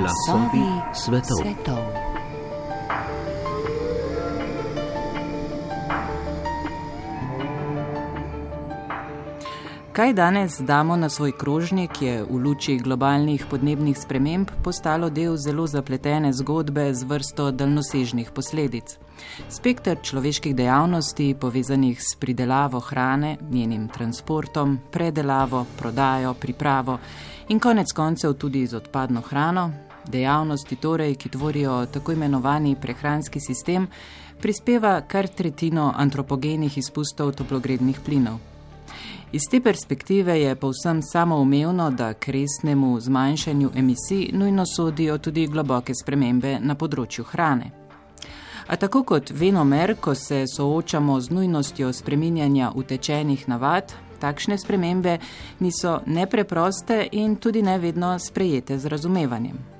Glasovi svetov. svetov. Kaj danes damo na svoj krožnik, je v luči globalnih podnebnih sprememb postalo del zelo zapletene zgodbe z vrsto daljnosežnih posledic. Spektr človeških dejavnosti, povezanih s pridelavo hrane, njenim transportom, predelavo, prodajo, pripravo in konec koncev tudi z odpadno hrano, dejavnosti torej, ki tvorijo tako imenovani prehranski sistem, prispeva kar tretjino antropogenih izpustov toplogrednih plinov. Iz te perspektive je povsem samoumevno, da k resnemu zmanjšanju emisij nujno sodijo tudi globoke spremembe na področju hrane. A tako kot venomer, ko se soočamo z nujnostjo spreminjanja utečenih navad, takšne spremembe niso nepreproste in tudi ne vedno sprejete z razumevanjem.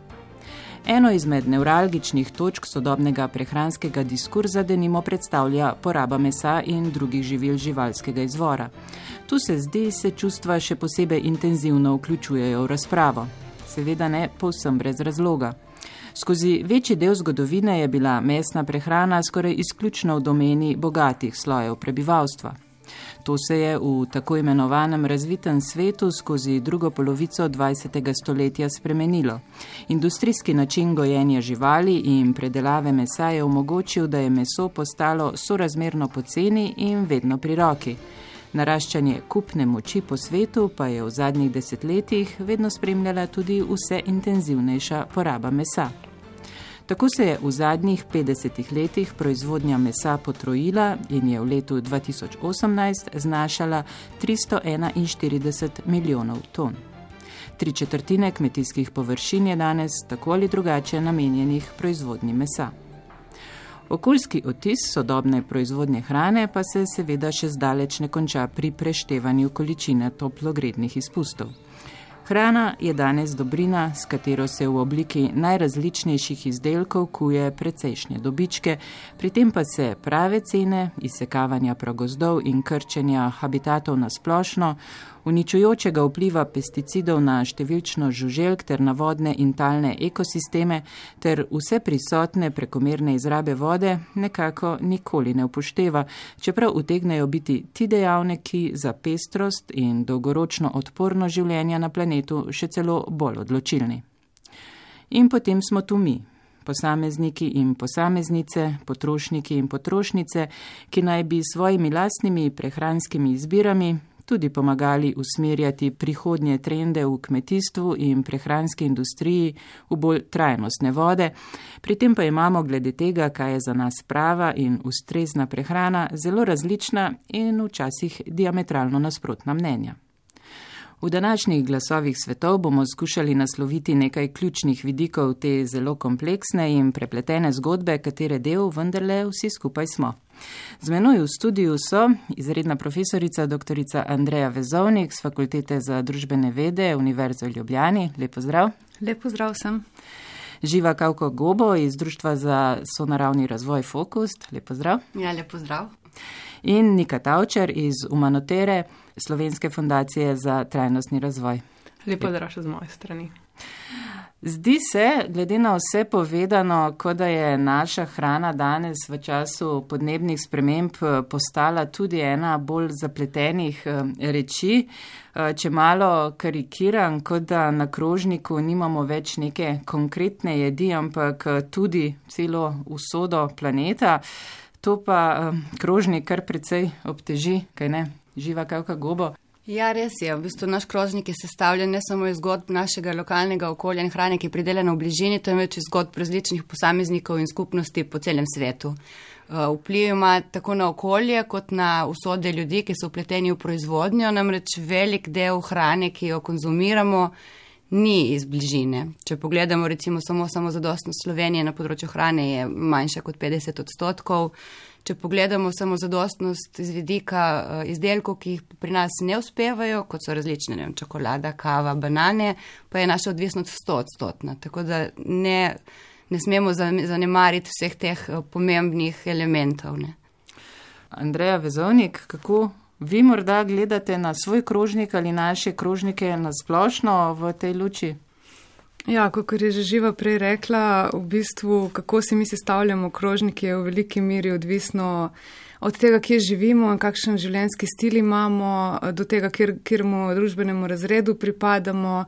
Eno izmed nevralgičnih točk sodobnega prehranskega diskurza denimo predstavlja poraba mesa in drugih živil živalskega izvora. Tu se zdi, se čustva še posebej intenzivno vključujejo v razpravo. Seveda ne povsem brez razloga. Skozi večji del zgodovine je bila mesna prehrana skoraj izključno v domeni bogatih slojev prebivalstva. To se je v tako imenovanem razvitem svetu skozi drugo polovico 20. stoletja spremenilo. Industrijski način gojenja živali in predelave mesa je omogočil, da je meso postalo sorazmerno poceni in vedno pri roki. Naraščanje kupne moči po svetu pa je v zadnjih desetletjih vedno spremljala tudi vse intenzivnejša poraba mesa. Tako se je v zadnjih 50 letih proizvodnja mesa potrojila in je v letu 2018 znašala 341 milijonov ton. Tri četrtine kmetijskih površin je danes tako ali drugače namenjenih proizvodnji mesa. Okoljski otis sodobne proizvodnje hrane pa se seveda še zdaleč ne konča pri preštevanju količine toplogrednih izpustov. Hrana je danes dobrina, s katero se v obliki najrazličnejših izdelkov kuje precejšnje dobičke, pri tem pa se prave cene izsekavanja pragozdov in krčenja habitatov na splošno uničujočega vpliva pesticidov na številčno žuželk ter na vodne in talne ekosisteme ter vse prisotne prekomerne izrabe vode nekako nikoli ne upošteva, čeprav utegnejo biti ti dejavniki za pestrost in dolgoročno odporno življenja na planetu še celo bolj odločilni. In potem smo tu mi, posamezniki in posameznice, potrošniki in potrošnice, ki naj bi svojimi lastnimi prehranskimi izbirami tudi pomagali usmerjati prihodnje trende v kmetijstvu in prehranski industriji v bolj trajnostne vode. Pri tem pa imamo glede tega, kaj je za nas prava in ustrezna prehrana, zelo različna in včasih diametralno nasprotna mnenja. V današnjih glasovih svetov bomo skušali nasloviti nekaj ključnih vidikov te zelo kompleksne in prepletene zgodbe, katere del vendarle vsi skupaj smo. Z menoj v studiu so izredna profesorica dr. Andreja Vezovnik z Fakultete za družbene vede Univerze v Ljubljani. Lepo zdrav. Lepo zdrav sem. Živa Kavko Gobo iz Društva za sonaravni razvoj Fokus. Lepo zdrav. Ja, lepo zdrav. In Nika Tavčer iz Umanotere Slovenske fundacije za trajnostni razvoj. Lepo zdrav še z moje strani. Zdi se, glede na vse povedano, kot da je naša hrana danes v času podnebnih sprememb eh, postala tudi ena bolj zapletenih eh, reči. Eh, če malo karikiram, kot da na krožniku nimamo več neke konkretne jedi, ampak tudi celo usodo planeta, to pa krožnik kar precej obteži, kaj ne, živa kakva gobo. Ja, res je. V bistvu naš krožnik je sestavljen ne samo iz zgodb našega lokalnega okolja in hrane, ki je pridelana v bližini, temveč iz zgodb različnih posameznikov in skupnosti po celem svetu. Uh, vpliv ima tako na okolje, kot na usode ljudi, ki so upleteni v proizvodnjo, namreč velik del hrane, ki jo konzumiramo, ni iz bližine. Če pogledamo recimo samo samozadostnost Slovenije na področju hrane, je manjša kot 50 odstotkov. Če pogledamo samo zadostnost z vidika uh, izdelkov, ki jih pri nas ne uspevajo, kot so različne, ne vem, čokolada, kava, banane, pa je naša odvisnost 100 odstotna. Tako da ne, ne smemo zanemariti vseh teh uh, pomembnih elementov. Ne. Andreja Vezovnik, kako vi morda gledate na svoj krožnik ali naše krožnike na splošno v tej luči? Ja, kot je že živa prej rekla, v bistvu, kako si mi sestavljamo krožnike, je v veliki miri odvisno od tega, kje živimo, kakšen življenjski stil imamo, do tega, kjer, kjermu družbenemu razredu pripadamo,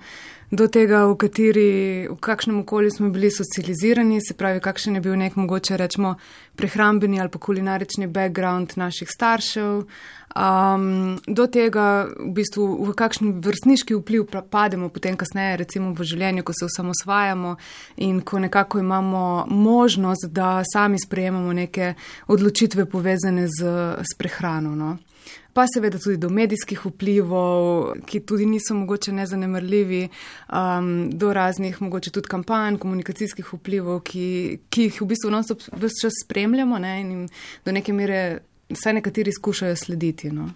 do tega, v, kateri, v kakšnem okolju smo bili socializirani, se pravi, kakšen je bil nek mogoče rečemo prehrambeni ali pa kulinarični background naših staršev, um, do tega, v bistvu, v kakšen vrstniški vpliv pademo potem kasneje, recimo v življenju, ko se osamosvajamo in ko nekako imamo možnost, da sami sprejemamo neke odločitve povezane z, z prehrano. No pa seveda tudi do medijskih vplivov, ki tudi niso mogoče nezanemrljivi, um, do raznih mogoče tudi kampanj, komunikacijskih vplivov, ki, ki jih v bistvu non-stop vse čas spremljamo ne, in do neke mere vsaj nekateri skušajo slediti. No.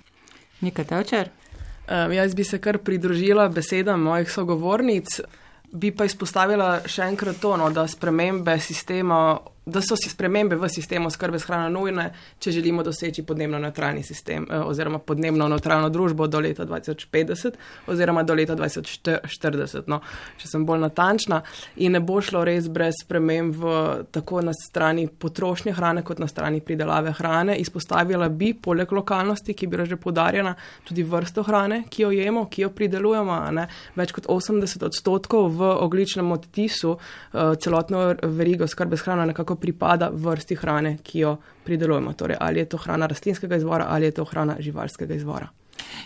Nika Tavčer? Um, jaz bi se kar pridružila besedam mojih sogovornic, bi pa izpostavila še enkrat to, no, da spremembe sistema da so si spremembe v sistemu skrbe s hrano nujne, če želimo doseči podnebno neutralni sistem eh, oziroma podnebno neutralno družbo do leta 2050 oziroma do leta 2040, no, če sem bolj natančna. In ne bo šlo res brez sprememb tako na strani potrošnje hrane kot na strani pridelave hrane. Izpostavila bi, poleg lokalnosti, ki je bila že podarjena, tudi vrsto hrane, ki jo jemo, ki jo pridelujemo. Ne, več kot 80 odstotkov v ogličnem odtisu uh, celotno verigo skrbe s hrano nekako pripada vrsti hrane, ki jo pridelujemo. Torej, ali je to hrana rastlinskega izvora ali je to hrana živalskega izvora.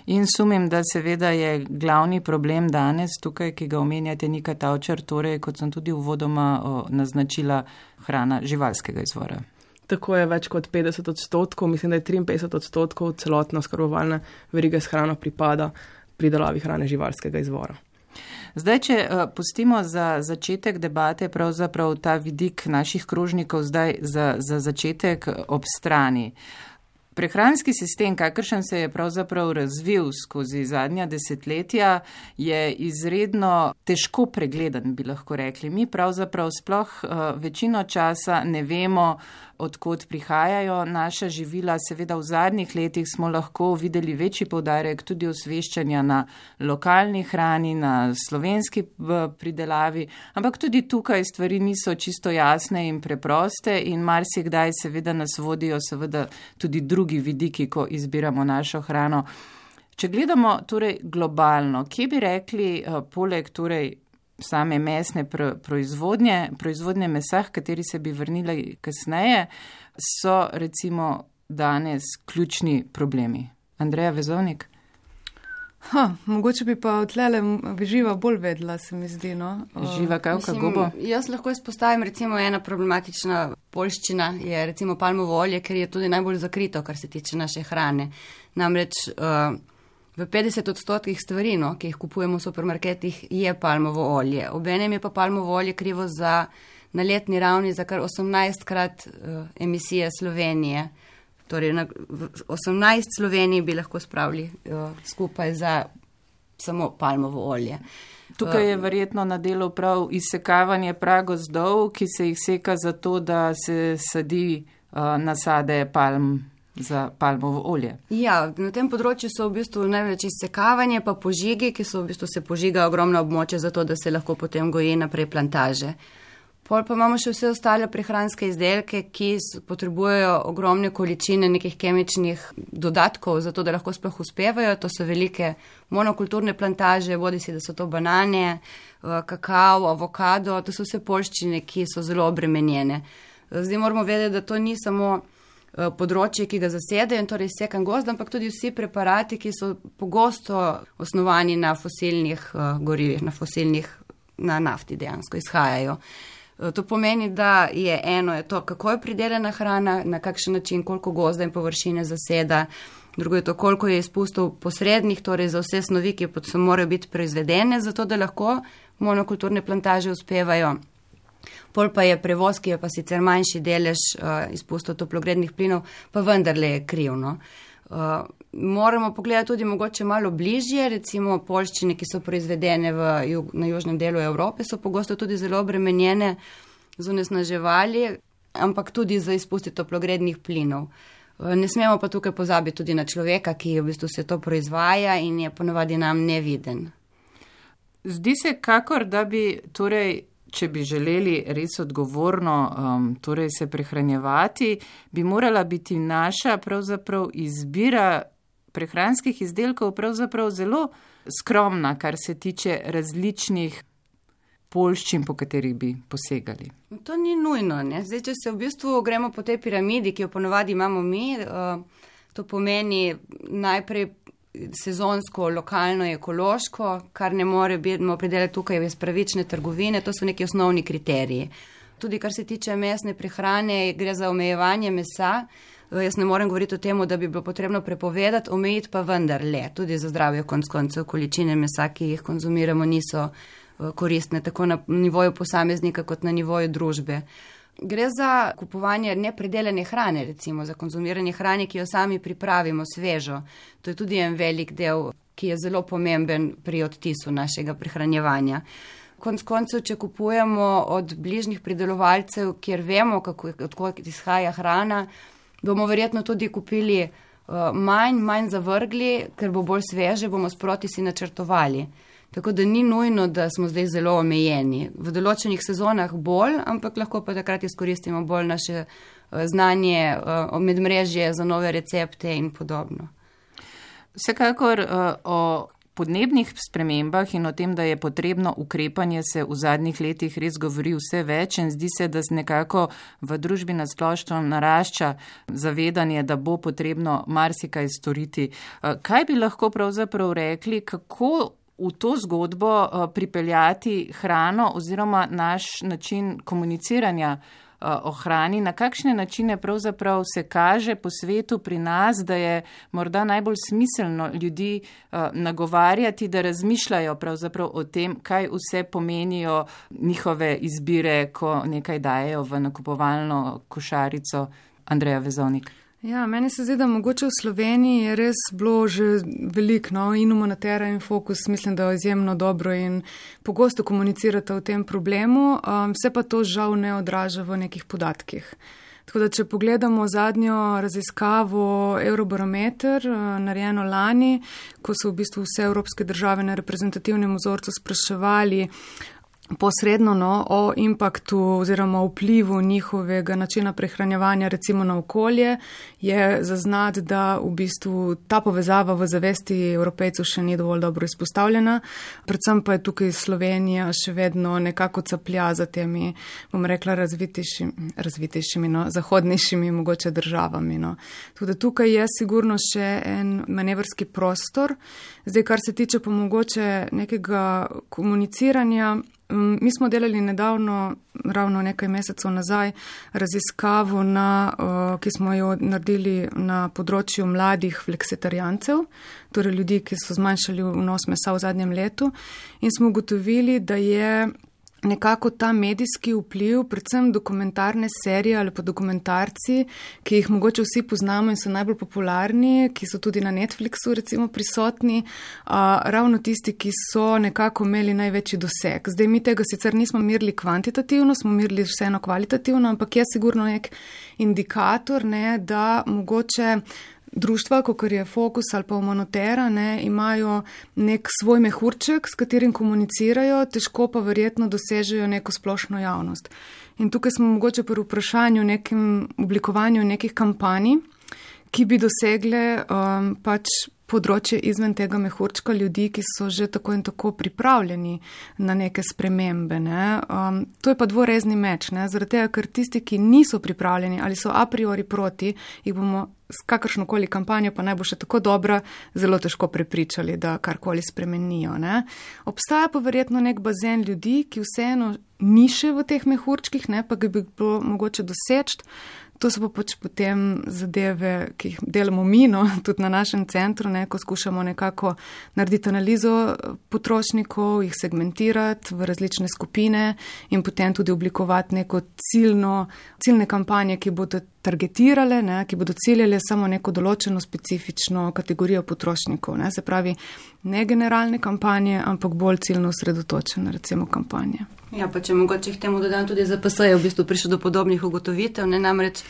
In sumim, da seveda je glavni problem danes tukaj, ki ga omenjate, Nika Tavčar, torej, kot sem tudi uvodoma naznačila, hrana živalskega izvora. Tako je več kot 50 odstotkov, mislim, da je 53 odstotkov celotno skrbovalne verige s hrano pripada pridelavi hrane živalskega izvora. Zdaj, če uh, pustimo za začetek debate pravzaprav ta vidik naših krožnikov zdaj za, za začetek ob strani. Prehranski sistem, kakršen se je pravzaprav razvil skozi zadnja desetletja, je izredno težko pregleden, bi lahko rekli. Mi pravzaprav sploh uh, večino časa ne vemo, odkot prihajajo naša živila. Seveda v zadnjih letih smo lahko videli večji povdarek tudi osveščanja na lokalni hrani, na slovenski pridelavi, ampak tudi tukaj stvari niso čisto jasne in preproste in marsikdaj seveda nas vodijo seveda tudi drugi vidiki, ko izbiramo našo hrano. Če gledamo torej globalno, kje bi rekli, uh, poleg torej same mesne proizvodnje, proizvodnje mesa, kateri se bi vrnili kasneje, so recimo danes ključni problemi. Andreja Vezovnik. Ha, mogoče bi pa odlele živa bolj vedla, se mi zdi. No? Živa kavka gobo. Jaz lahko izpostavim recimo ena problematična polščina, je recimo palmovo olje, ker je tudi najbolj zakrito, kar se tiče naše hrane. Namreč uh, V 50 odstotkih stvari, no, ki jih kupujemo v supermarketih, je palmovo olje. Obenem je pa palmovo olje krivo za na letni ravni za kar 18 krat uh, emisije Slovenije. Torej, na 18 Sloveniji bi lahko spravili uh, skupaj za samo palmovo olje. Tukaj je verjetno na delu prav izsekavanje pragozdov, ki se jih seka zato, da se sadi uh, nasade palm za palmovo olje. Ja, na tem področju so v bistvu največ izsekavanje, pa požigi, ki so v bistvu se požiga ogromno območje, zato da se lahko potem goji naprej plantaže. Pol pa imamo še vse ostale prehranske izdelke, ki potrebujejo ogromne količine nekih kemičnih dodatkov, zato da lahko sploh uspevajo. To so velike monokulturne plantaže, bodi si, da so to banane, eh, kakao, avokado, to so vse polščine, ki so zelo obremenjene. Zdaj moramo vedeti, da to ni samo področje, ki ga zasedajo in torej sekan gozd, ampak tudi vsi preparati, ki so pogosto osnovani na fosilnih uh, gorivih, na fosilnih, na nafti dejansko izhajajo. Eh, to pomeni, da je eno je to, kako je pridelana hrana, na kakšen način, koliko gozda in površine zaseda, drugo je to, koliko je izpustov posrednih, torej za vse snovi, ki so morajo biti proizvedene, zato da lahko monokulturne plantaže uspevajo. Pol pa je prevoz, ki je pa sicer manjši delež uh, izpustov toplogrednih plinov, pa vendarle je krivno. Uh, moramo pogledati tudi mogoče malo bližje, recimo polščine, ki so proizvedene jug, na južnem delu Evrope, so pogosto tudi zelo obremenjene z onesnaževali, ampak tudi za izpusti toplogrednih plinov. Uh, ne smemo pa tukaj pozabiti tudi na človeka, ki v bistvu se to proizvaja in je ponovadi nam neviden. Zdi se, kakor da bi, torej, če bi želeli res odgovorno um, torej se prehranjevati, bi morala biti naša pravzaprav izbira prehranskih izdelkov pravzaprav zelo skromna, kar se tiče različnih polščin, po katerih bi posegali. To ni nujno. Zdaj, če se v bistvu gremo po tej piramidi, ki jo ponovadi imamo mi, uh, to pomeni najprej sezonsko, lokalno, ekološko, kar ne more biti opredeljeno tukaj iz pravične trgovine, to so neki osnovni kriteriji. Tudi kar se tiče mesne prehrane, gre za omejevanje mesa. Eh, jaz ne morem govoriti o tem, da bi bilo potrebno prepovedati, omejiti pa vendar le, tudi za zdravje konc koncev, količine mesa, ki jih konzumiramo, niso eh, koristne tako na nivoju posameznika kot na nivoju družbe. Gre za kupovanje nepredeljene hrane, recimo za konzumiranje hrane, ki jo sami pripravimo svežo. To je tudi en velik del, ki je zelo pomemben pri odtisu našega prehranjevanja. Konc koncev, če kupujemo od bližnjih pridelovalcev, kjer vemo, kako, odkot izhaja hrana, bomo verjetno tudi kupili uh, manj, manj zavrgli, ker bo bolj sveže, bomo sproti si načrtovali. Tako da ni nujno, da smo zdaj zelo omejeni. V določenih sezonah bolj, ampak lahko pa takrat izkoristimo bolj naše uh, znanje, uh, medmrežje za nove recepte in podobno. Vsekakor uh, o podnebnih spremembah in o tem, da je potrebno ukrepanje, se v zadnjih letih res govori vse več in zdi se, da se nekako v družbi nasplošno narašča zavedanje, da bo potrebno marsikaj storiti. Eh, kaj bi lahko pravzaprav rekli, kako v to zgodbo eh, pripeljati hrano oziroma naš način komuniciranja? Eh, ohrani, na kakšne načine pravzaprav se kaže po svetu pri nas, da je morda najbolj smiselno ljudi eh, nagovarjati, da razmišljajo pravzaprav o tem, kaj vse pomenijo njihove izbire, ko nekaj dajo v nakupovalno košarico. Andreja Vezovnik. Ja, meni se zdi, da mogoče v Sloveniji je res bilo že veliko no, in humanitera in fokus, mislim, da je izjemno dobro in pogosto komunicirate o tem problemu, um, se pa to žal ne odraža v nekih podatkih. Tako da, če pogledamo zadnjo raziskavo Eurobarometer, uh, narejeno lani, ko so v bistvu vse evropske države na reprezentativnem vzorcu spraševali, posredno no, o impaktu oziroma vplivu njihovega načina prehranjevanja recimo na okolje, je zaznati, da v bistvu ta povezava v zavesti evropejcev še ni dovolj dobro izpostavljena. Predvsem pa je tukaj Slovenija še vedno nekako caplja za temi, bom rekla, razvitejšimi, razvitejšimi no, zahodnejšimi mogoče državami. No. Tudi tukaj je sigurno še en manevrski prostor. Zdaj, kar se tiče pa mogoče nekega komuniciranja, mi smo delali nedavno, ravno nekaj mesecev nazaj, raziskavo, na, ki smo jo naredili na področju mladih fleksitarijancev, torej ljudi, ki so zmanjšali vnos mesa v zadnjem letu. In smo ugotovili, da je nekako ta medijski vpliv, predvsem dokumentarne serije ali pa dokumentarci, ki jih mogoče vsi poznamo in so najbolj popularni, ki so tudi na Netflixu recimo prisotni, a, ravno tisti, ki so nekako imeli največji doseg. Zdaj mi tega sicer nismo merili kvantitativno, smo merili vseeno kvalitativno, ampak je sigurno nek indikator, ne, da mogoče društva, kot je Focus ali pa Monotera, ne, imajo nek svoj mehurček, s katerim komunicirajo, težko pa verjetno dosežejo neko splošno javnost. In tukaj smo mogoče pri vprašanju nekem oblikovanju nekih kampanj, ki bi dosegle um, pač področje izven tega mehurčka ljudi, ki so že tako in tako pripravljeni na neke spremembe. Ne. Um, to je pa dvorezni meč, zaradi tega, ker tisti, ki niso pripravljeni ali so a priori proti, jih bomo s kakršnokoli kampanjo, pa naj bo še tako dobra, zelo težko prepričali, da karkoli spremenijo. Ne. Obstaja pa verjetno nek bazen ljudi, ki vseeno niše v teh mehurčkih, ne, pa ga bi bilo mogoče doseči. To so pa pač potem zadeve, ki jih delamo mi, no, tudi na našem centru, ne, ko skušamo nekako narediti analizo potrošnikov, jih segmentirati v različne skupine in potem tudi oblikovati neko ciljno, ciljne kampanje, ki bodo targetirale, ne, ki bodo ciljale samo neko določeno specifično kategorijo potrošnikov. Ne, se pravi, ne generalne kampanje, ampak bolj ciljno osredotočene, recimo, kampanje. Ja, pa če mogoče k temu dodam tudi za PS, je v bistvu prišel do podobnih ugotovitev, ne namreč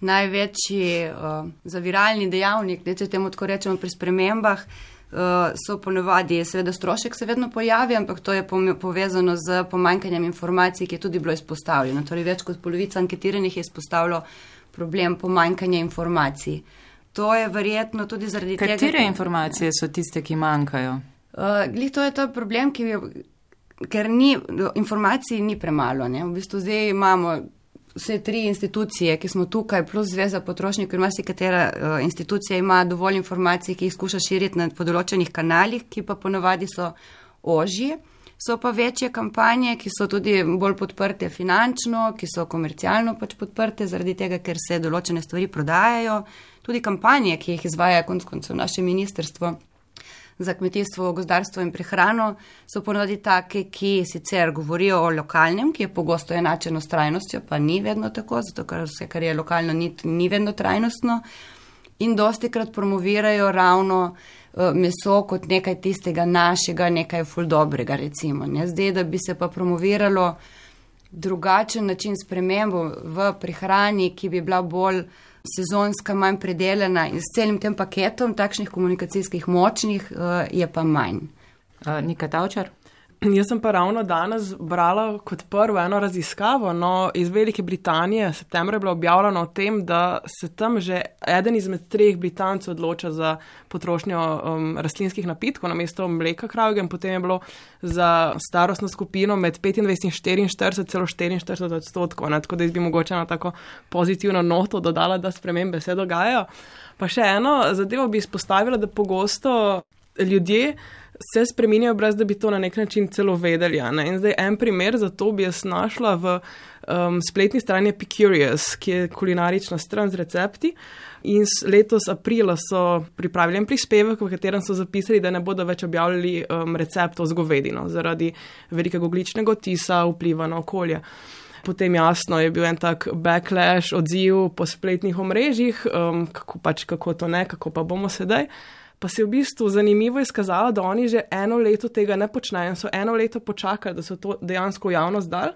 največji uh, zaviralni dejavnik, da če temu tako rečemo pri spremembah, uh, so ponovadi, seveda strošek se vedno pojavi, ampak to je povezano z pomankanjem informacij, ki je tudi bilo izpostavljeno. Torej, več kot polovica anketiranih je izpostavilo problem pomankanja informacij. To je verjetno tudi zaradi Katere tega. Katere informacije so tiste, ki manjkajo? Uh, glih, to je ta problem, ki je, ker ni, informacij ni premalo. Ne? V bistvu zdaj imamo vse tri institucije, ki smo tukaj, plus Zveza potrošnikov in marsikatera uh, institucija ima dovolj informacij, ki jih skuša širiti na podoločenih kanalih, ki pa ponovadi so ožje. So pa večje kampanje, ki so tudi bolj podprte finančno, ki so komercialno pač podprte, zaradi tega, ker se določene stvari prodajajo. Tudi kampanje, ki jih izvaja konc koncev naše ministrstvo, za kmetijstvo, gozdarstvo in prehrano so ponovadi take, ki sicer govorijo o lokalnem, ki je pogosto enačeno s trajnostjo, pa ni vedno tako, zato ker vse, kar je lokalno, ni, ni vedno trajnostno. In dosti krat promovirajo ravno uh, meso kot nekaj tistega našega, nekaj fuldobrega, recimo. Ne? Zdaj, da bi se pa promoviralo drugačen način spremembo v prehrani, ki bi bila bolj sezonska, manj predelana in s celim tem paketom takšnih komunikacijskih močnih uh, je pa manj. Uh, Nika Tavčar. Jaz sem pa ravno danes brala kot prvo eno raziskavo no, iz Velike Britanije. Septembra je bilo objavljeno o tem, da se tam že eden izmed treh Britancev odloča za potrošnjo um, rastlinskih napitkov na mesto mleka kravge in potem je bilo za starostno skupino med 25 in 44, celo 44 odstotkov. Tako da jaz bi mogoče na tako pozitivno noto dodala, da spremembe se dogajajo. Pa še eno zadevo bi izpostavila, da pogosto ljudje se spremenjajo, brez da bi to na nek način celo vedeli. In zdaj en primer za to bi jaz našla v um, spletni strani Epicurious, ki je kulinarična stran z recepti. In letos aprila so pripravili en prispevek, v katerem so zapisali, da ne bodo več objavljali um, receptov z govedino zaradi velikega ogličnega otisa, vpliva na okolje. Potem jasno je bil en tak backlash, odziv po spletnih omrežjih, um, kako pač kako to ne, kako pa bomo sedaj pa se je v bistvu zanimivo izkazalo, da oni že eno leto tega ne počnejo in so eno leto počakali, da so to dejansko v javnost dali.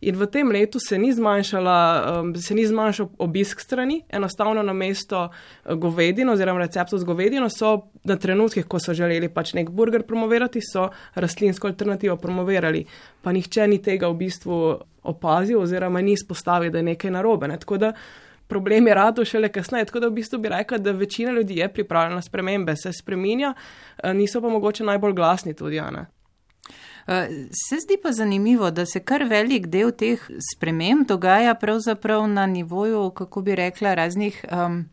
In v tem letu se ni, um, se ni zmanjšal obisk strani, enostavno na mesto uh, govedino oziroma receptov z govedino so na trenutkih, ko so želeli pač nek burger promovirati, so rastlinsko alternativo promovirali. Pa nihče ni tega v bistvu opazil oziroma ni izpostavil, da je nekaj narobe. Ne? Tako da problem je rado šele kasneje. Tako da v bistvu bi rekla, da večina ljudi je pripravljena na spremembe, se spreminja, eh, niso pa mogoče najbolj glasni tudi, Ana. Eh, se zdi pa zanimivo, da se kar velik del teh sprememb dogaja pravzaprav na nivoju, kako bi rekla, raznih um,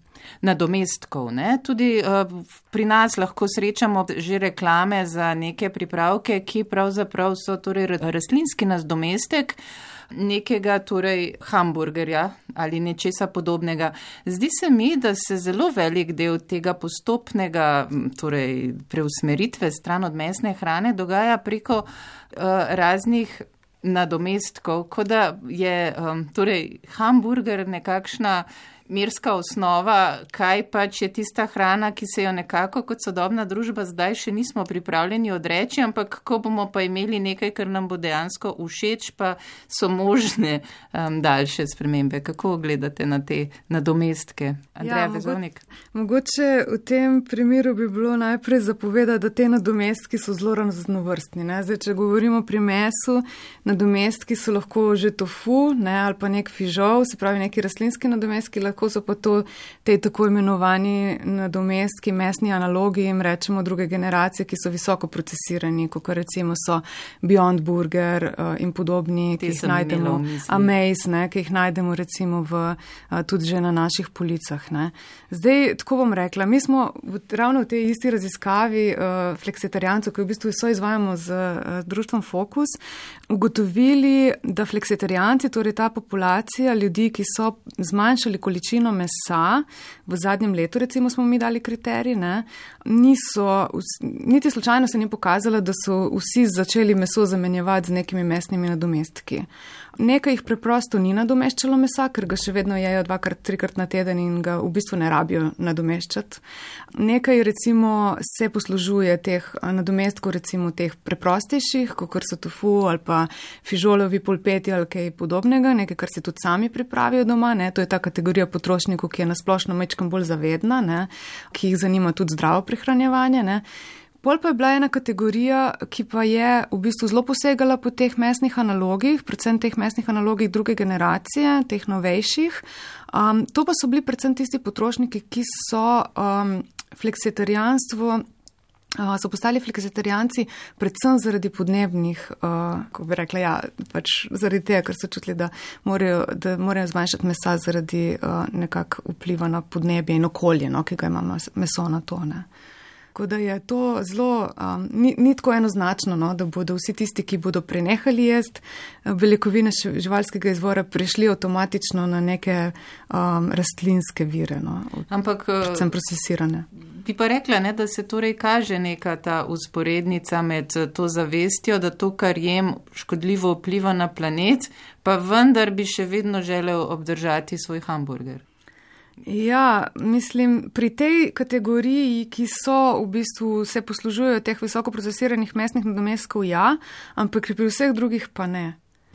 nadomestkov. Ne? Tudi uh, pri nas lahko srečamo že reklame za neke pripravke, ki pravzaprav so torej rastlinski nadomestek. Uh, nekega torej hamburgerja ali nečesa podobnega. Zdi se mi, da se zelo velik del tega postopnega torej, preusmeritve stran od mesne hrane dogaja preko uh, raznih nadomestkov, kot da je um, torej, hamburger nekakšna mirska osnova, kaj pač je tista hrana, ki se jo nekako kot sodobna družba zdaj še nismo pripravljeni odreči, ampak ko bomo pa imeli nekaj, kar nam bo dejansko všeč, pa so možne um, daljše spremembe. Kako gledate na te nadomestke? Andreja ja, Vezovnik. Mogoče v tem primeru bi bilo najprej zapovedati, da te nadomestki so zelo raznovrstni. Zdaj, če govorimo pri mesu, nadomestki so lahko že tofu ne, ali pa nek fižol, se pravi neki rastlinski nadomestki lahko so pa to te tako imenovani nadomestki, mesni analogi, jim rečemo druge generacije, ki so visoko procesirani, kot recimo so Beyond Burger uh, in podobni, ki jih najdemo, Amaze, ne, ki jih najdemo recimo v, uh, tudi že na naših policah. Ne. Zdaj, tako bom rekla, mi smo ravno v tej isti raziskavi uh, fleksitarijancev, ki v bistvu so izvajamo z uh, društvom Focus, ugotovili, da fleksitarijanci, torej ta populacija ljudi, ki so zmanjšali količino količino mesa, v zadnjem letu, recimo, smo mi dali kriterije, niso, niti slučajno se ni pokazalo, da so vsi začeli meso zamenjevati z nekimi mesnimi nadomestki. Nekaj jih preprosto ni nadomeščalo mesa, ker ga še vedno jejo dvakrat, trikrat na teden in ga v bistvu ne rabijo nadomeščati. Nekaj recimo se poslužuje teh nadomestkov, recimo teh preprostejših, kot so tofu ali pa fižolovi polpeti ali kaj podobnega, nekaj, kar se tudi sami pripravijo doma, ne? to je ta kategorija potrošniku, ki je nasplošno mečkam bolj zavedna, ne, ki jih zanima tudi zdravo prihranjevanje. Ne. Pol pa je bila ena kategorija, ki pa je v bistvu zelo posegala po teh mesnih analogih, predvsem teh mesnih analogih druge generacije, teh novejših. Um, to pa so bili predvsem tisti potrošniki, ki so um, fleksitarijanstvo so postali fleksitarijanci predvsem zaradi podnebnih, ko bi rekla, ja, pač zaradi tega, ker so čutili, da morajo, da morajo zmanjšati mesa zaradi nekak vpliva na podnebje in okolje, no, ki ga ima meso na to. Ne. Tako da je to zelo, um, ni, ni tako enoznačno, no, da bodo vsi tisti, ki bodo prenehali jesti beljakovine živalskega izvora, prišli avtomatično na neke um, rastlinske vire, no, Ampak, predvsem procesirane. Bi pa rekla, ne, da se torej kaže neka ta usporednica med to zavestjo, da to, kar jem, škodljivo vpliva na planet, pa vendar bi še vedno želel obdržati svoj hamburger. Ja, mislim, pri tej kategoriji, ki so v bistvu se poslužujejo teh visoko procesiranih mestnih nadomestkov, ja, ampak pri vseh drugih pa ne.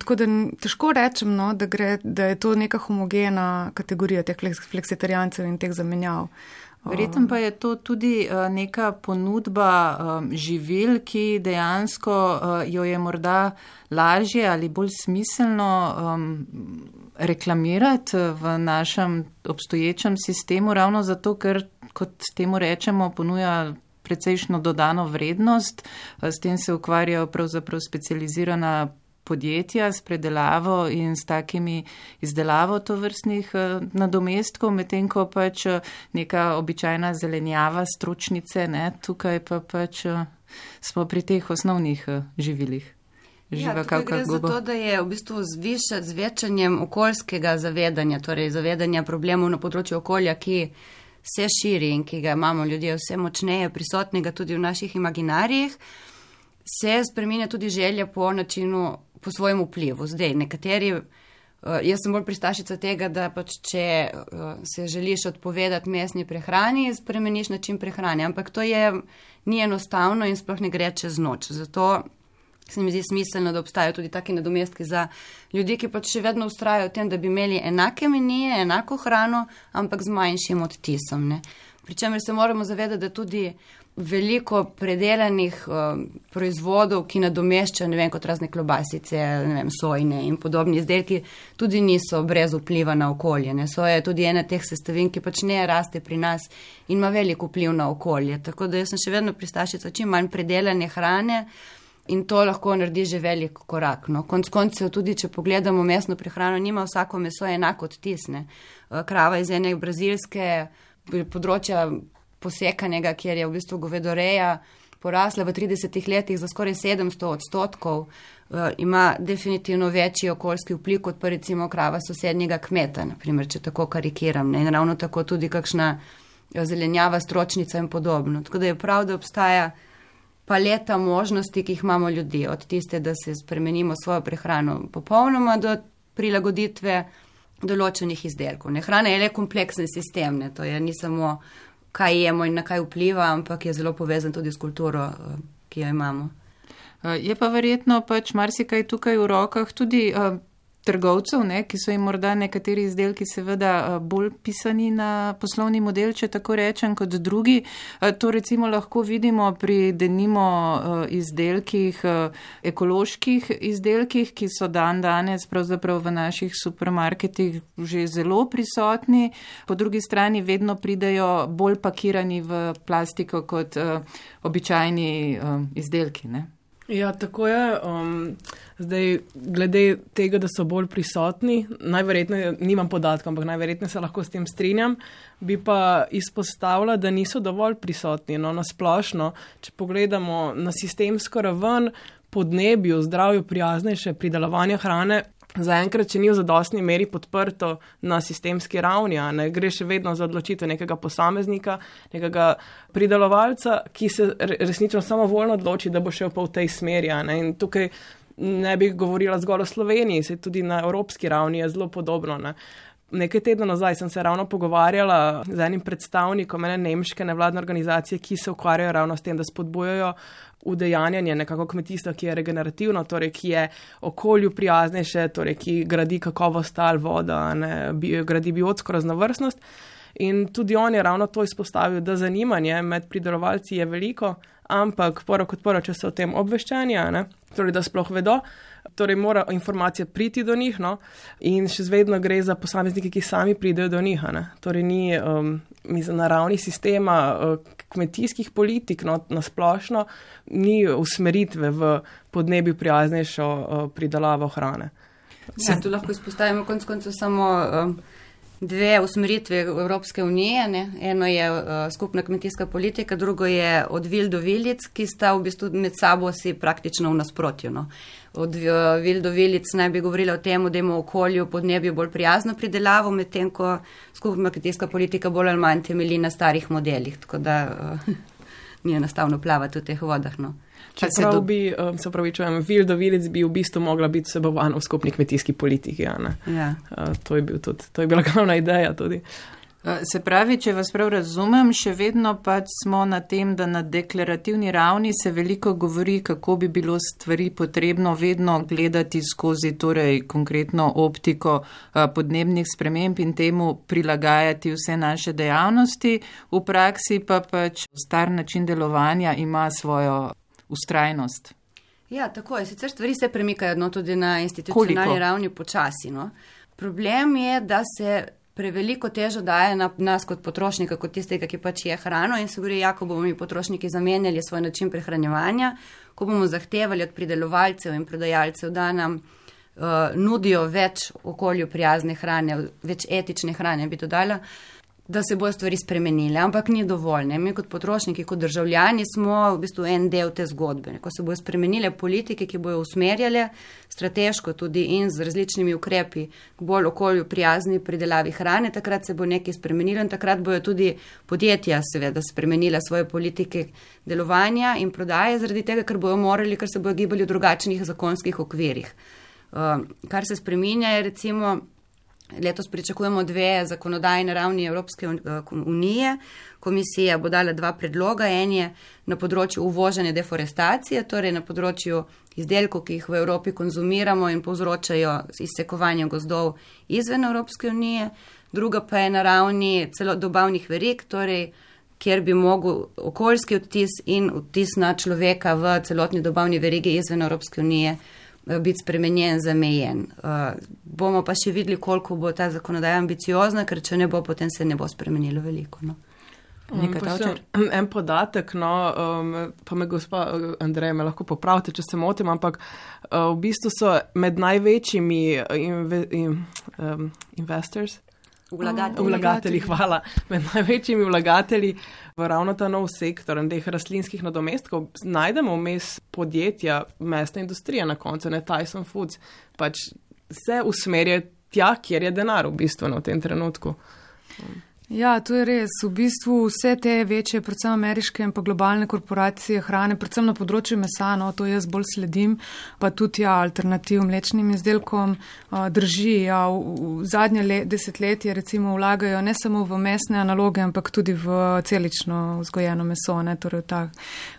Tako da težko rečem, no, da, gre, da je to neka homogena kategorija teh fleksitarijancev in teh zamenjav. Verjetno pa je to tudi neka ponudba živil, ki dejansko jo je morda lažje ali bolj smiselno reklamirati v našem obstoječem sistemu, ravno zato, ker, kot temu rečemo, ponuja precejšno dodano vrednost, s tem se ukvarjajo pravzaprav specializirana podjetja s predelavo in s takimi izdelavo tovrstnih eh, nadomestkov, medtem ko pač eh, neka običajna zelenjava, stročnice, ne, tukaj pa pač eh, smo pri teh osnovnih živilih. Živa ja, gre za to, da je v bistvu z večanjem okoljskega zavedanja, torej zavedanja problemov na področju okolja, ki se širi in ki ga imamo ljudje vse močneje prisotnega tudi v naših imaginarijih, se spremenja tudi želja po načinu po svojem vplivu. Zdaj, nekateri, uh, jaz sem bolj pristašica tega, da pač če uh, se želiš odpovedati mesni prehrani, spremeniš način prehrane, ampak to je ni enostavno in sploh ne gre čez noč. Zato se mi zdi smiselno, da obstajajo tudi taki nadomestki za ljudi, ki pač še vedno ustrajajo v tem, da bi imeli enake menije, enako hrano, ampak z manjšim odtisom. Pričemer se moramo zavedati, da tudi veliko predelanih uh, proizvodov, ki nadomešča, ne vem, kot razne klobasice, ne vem, sojne in podobni izdelki, tudi niso brez vpliva na okolje. Ne. Soja je tudi ena teh sestavin, ki pač ne raste pri nas in ima veliko vpliv na okolje. Tako da jaz sem še vedno pristašica čim manj predelane hrane. In to lahko naredi že velik korak. No. Konc koncev, tudi če pogledamo mesno prehrano, nima vsako meso enako odtisne. Eh, krava iz ene brazilske področja posekanega, kjer je v bistvu govedoreja porasla v 30 letih za skoraj 700 odstotkov, uh, ima definitivno večji okoljski vpliv kot pa recimo krava sosednjega kmeta, naprimer, če tako karikiram. Ne? In ravno tako tudi kakšna eh, zelenjava, stročnica in podobno. Tako da je prav, da obstaja paleta možnosti, ki jih imamo ljudje, od tiste, da se spremenimo svojo prehrano popolnoma do prilagoditve določenih izdelkov. Ne? Hrana je le kompleksen sistem, ne? to je ni samo kaj jemo in na kaj vpliva, ampak je zelo povezan tudi s kulturo, eh, ki jo imamo. Eh, je pa verjetno pač marsikaj tukaj v rokah tudi eh, trgovcev, ne, ki so jim morda nekateri izdelki seveda eh, bolj pisani na poslovni model, če tako rečem, kot drugi. Eh, to recimo lahko vidimo pri denimo eh, izdelkih, ekoloških izdelkih, ki so dan danes pravzaprav v naših supermarketih že zelo prisotni. Po drugi strani vedno pridejo bolj pakirani v plastiko kot običajni izdelki. Ne. Ja, tako je. Um, zdaj, glede tega, da so bolj prisotni, najverjetneje, nimam podatkov, ampak najverjetneje se lahko s tem strinjam, bi pa izpostavila, da niso dovolj prisotni. No, na splošno, če pogledamo na sistemsko raven, podnebju, zdravju prijaznejše pridelovanje hrane, zaenkrat, če ni v zadostni meri podprto na sistemski ravni, ne gre še vedno za odločitev nekega posameznika, nekega pridelovalca, ki se resnično samo voljno odloči, da bo šel pa v tej smeri. Ne? In tukaj ne bi govorila zgolj o Sloveniji, se tudi na evropski ravni je zelo podobno. Ne? Nekaj tedna nazaj sem se ravno pogovarjala z enim predstavnikom ene nemške nevladne organizacije, ki se ukvarjajo ravno s tem, da spodbujajo udejanjanje nekako kmetijstva, ki je regenerativno, torej ki je okolju prijaznejše, torej ki gradi kakovost tal voda, ne, bi, gradi biotsko raznovrstnost. In tudi on je ravno to izpostavil, da zanimanje med pridelovalci je veliko, ampak prvo kot prvo, če so o tem obveščeni, torej da sploh vedo, torej mora informacija priti do njih, no? in še vedno gre za posameznike, ki sami pridejo do njih. Torej ni um, na ravni sistema uh, kmetijskih politik no, na splošno, ni usmeritve v podnebju prijaznejšo uh, pridelavo hrane. Ja, tu lahko izpostavimo konc koncev samo. Um, dve usmeritve Evropske unije. Ne? Eno je uh, skupna kmetijska politika, drugo je od vil do vilic, ki sta v bistvu med sabo si praktično v nasprotju. No? Od uh, vil do vilic naj bi govorila o tem, da imamo okolju podnebju bolj prijazno pridelavo, medtem ko skupna kmetijska politika bolj ali manj temelji na starih modelih, tako da uh, ni enostavno plavati v teh vodah. No? Čeprav do... bi, um, se pravi, čujem, vil do vilic bi v bistvu mogla biti sebovana v skupni kmetijski politiki. Ja. Uh, to, je bil tudi, to je bila glavna ideja tudi. Uh, se pravi, če vas prav razumem, še vedno pač smo na tem, da na deklarativni ravni se veliko govori, kako bi bilo stvari potrebno vedno gledati skozi torej konkretno optiko uh, podnebnih sprememb in temu prilagajati vse naše dejavnosti. V praksi pa pač star način delovanja ima svojo ustrajnost. Ja, tako je. Sicer stvari se premikajo no, tudi na institucionalni Koliko? ravni počasi. No. Problem je, da se preveliko težo daje na nas kot potrošnika, kot tistega, ki pač je hrano in se govori, ja, ko bomo mi potrošniki zamenjali svoj način prehranjevanja, ko bomo zahtevali od pridelovalcev in prodajalcev, da nam uh, nudijo več okolju prijazne hrane, več etične hrane, bi dodala. Uh, da se bodo stvari spremenile, ampak ni dovolj. Ne? Mi kot potrošniki, kot državljani smo v bistvu en del te zgodbe. Ne? Ko se bodo spremenile politike, ki bojo usmerjale strateško tudi in z različnimi ukrepi k bolj okolju prijazni pridelavi hrane, takrat se bo nekaj spremenilo in takrat bojo tudi podjetja seveda spremenila svoje politike delovanja in prodaje zaradi tega, ker bojo morali, ker se bojo gibali v drugačnih zakonskih okvirih. Uh, kar se spreminja je recimo Letos pričakujemo dve zakonodaje na ravni Evropske eh, unije. Komisija bo dala dva predloga. En je na področju uvožene deforestacije, torej na področju izdelkov, ki jih v Evropi konzumiramo in povzročajo izsekovanje gozdov izven Evropske unije. Druga pa je na ravni celo dobavnih verik, torej kjer bi mogel okoljski odtis in odtis na človeka v celotni dobavni verigi izven Evropske unije Eh, biti spremenjen, zamejen. Uh, bomo pa še videli, koliko bo ta zakonodaja ambiciozna, ker če ne bo, potem se ne bo spremenilo veliko. No. En podatek, no, um, pa me gospa eh, Andreja me lahko popravite, če se motim, ampak uh, v bistvu so med največjimi inve, in, um, investors, Vlagatelji. Vlagatelji, hvala. Med največjimi vlagatelji v ravno ta nov sektor in teh rastlinskih nadomestkov najdemo vmes podjetja, mestna industrija na koncu, ne Tyson Foods, pač se usmerja tja, kjer je denar v bistvu v tem trenutku. Ja, to je res. V bistvu vse te večje, predvsem ameriške in pa globalne korporacije hrane, predvsem na področju mesa, no, to jaz bolj sledim, pa tudi ja, alternativ mlečnim izdelkom drži. Ja, v, v zadnje le, desetletje recimo vlagajo ne samo v mesne analoge, ampak tudi v celično vzgojeno meso, ne, torej ta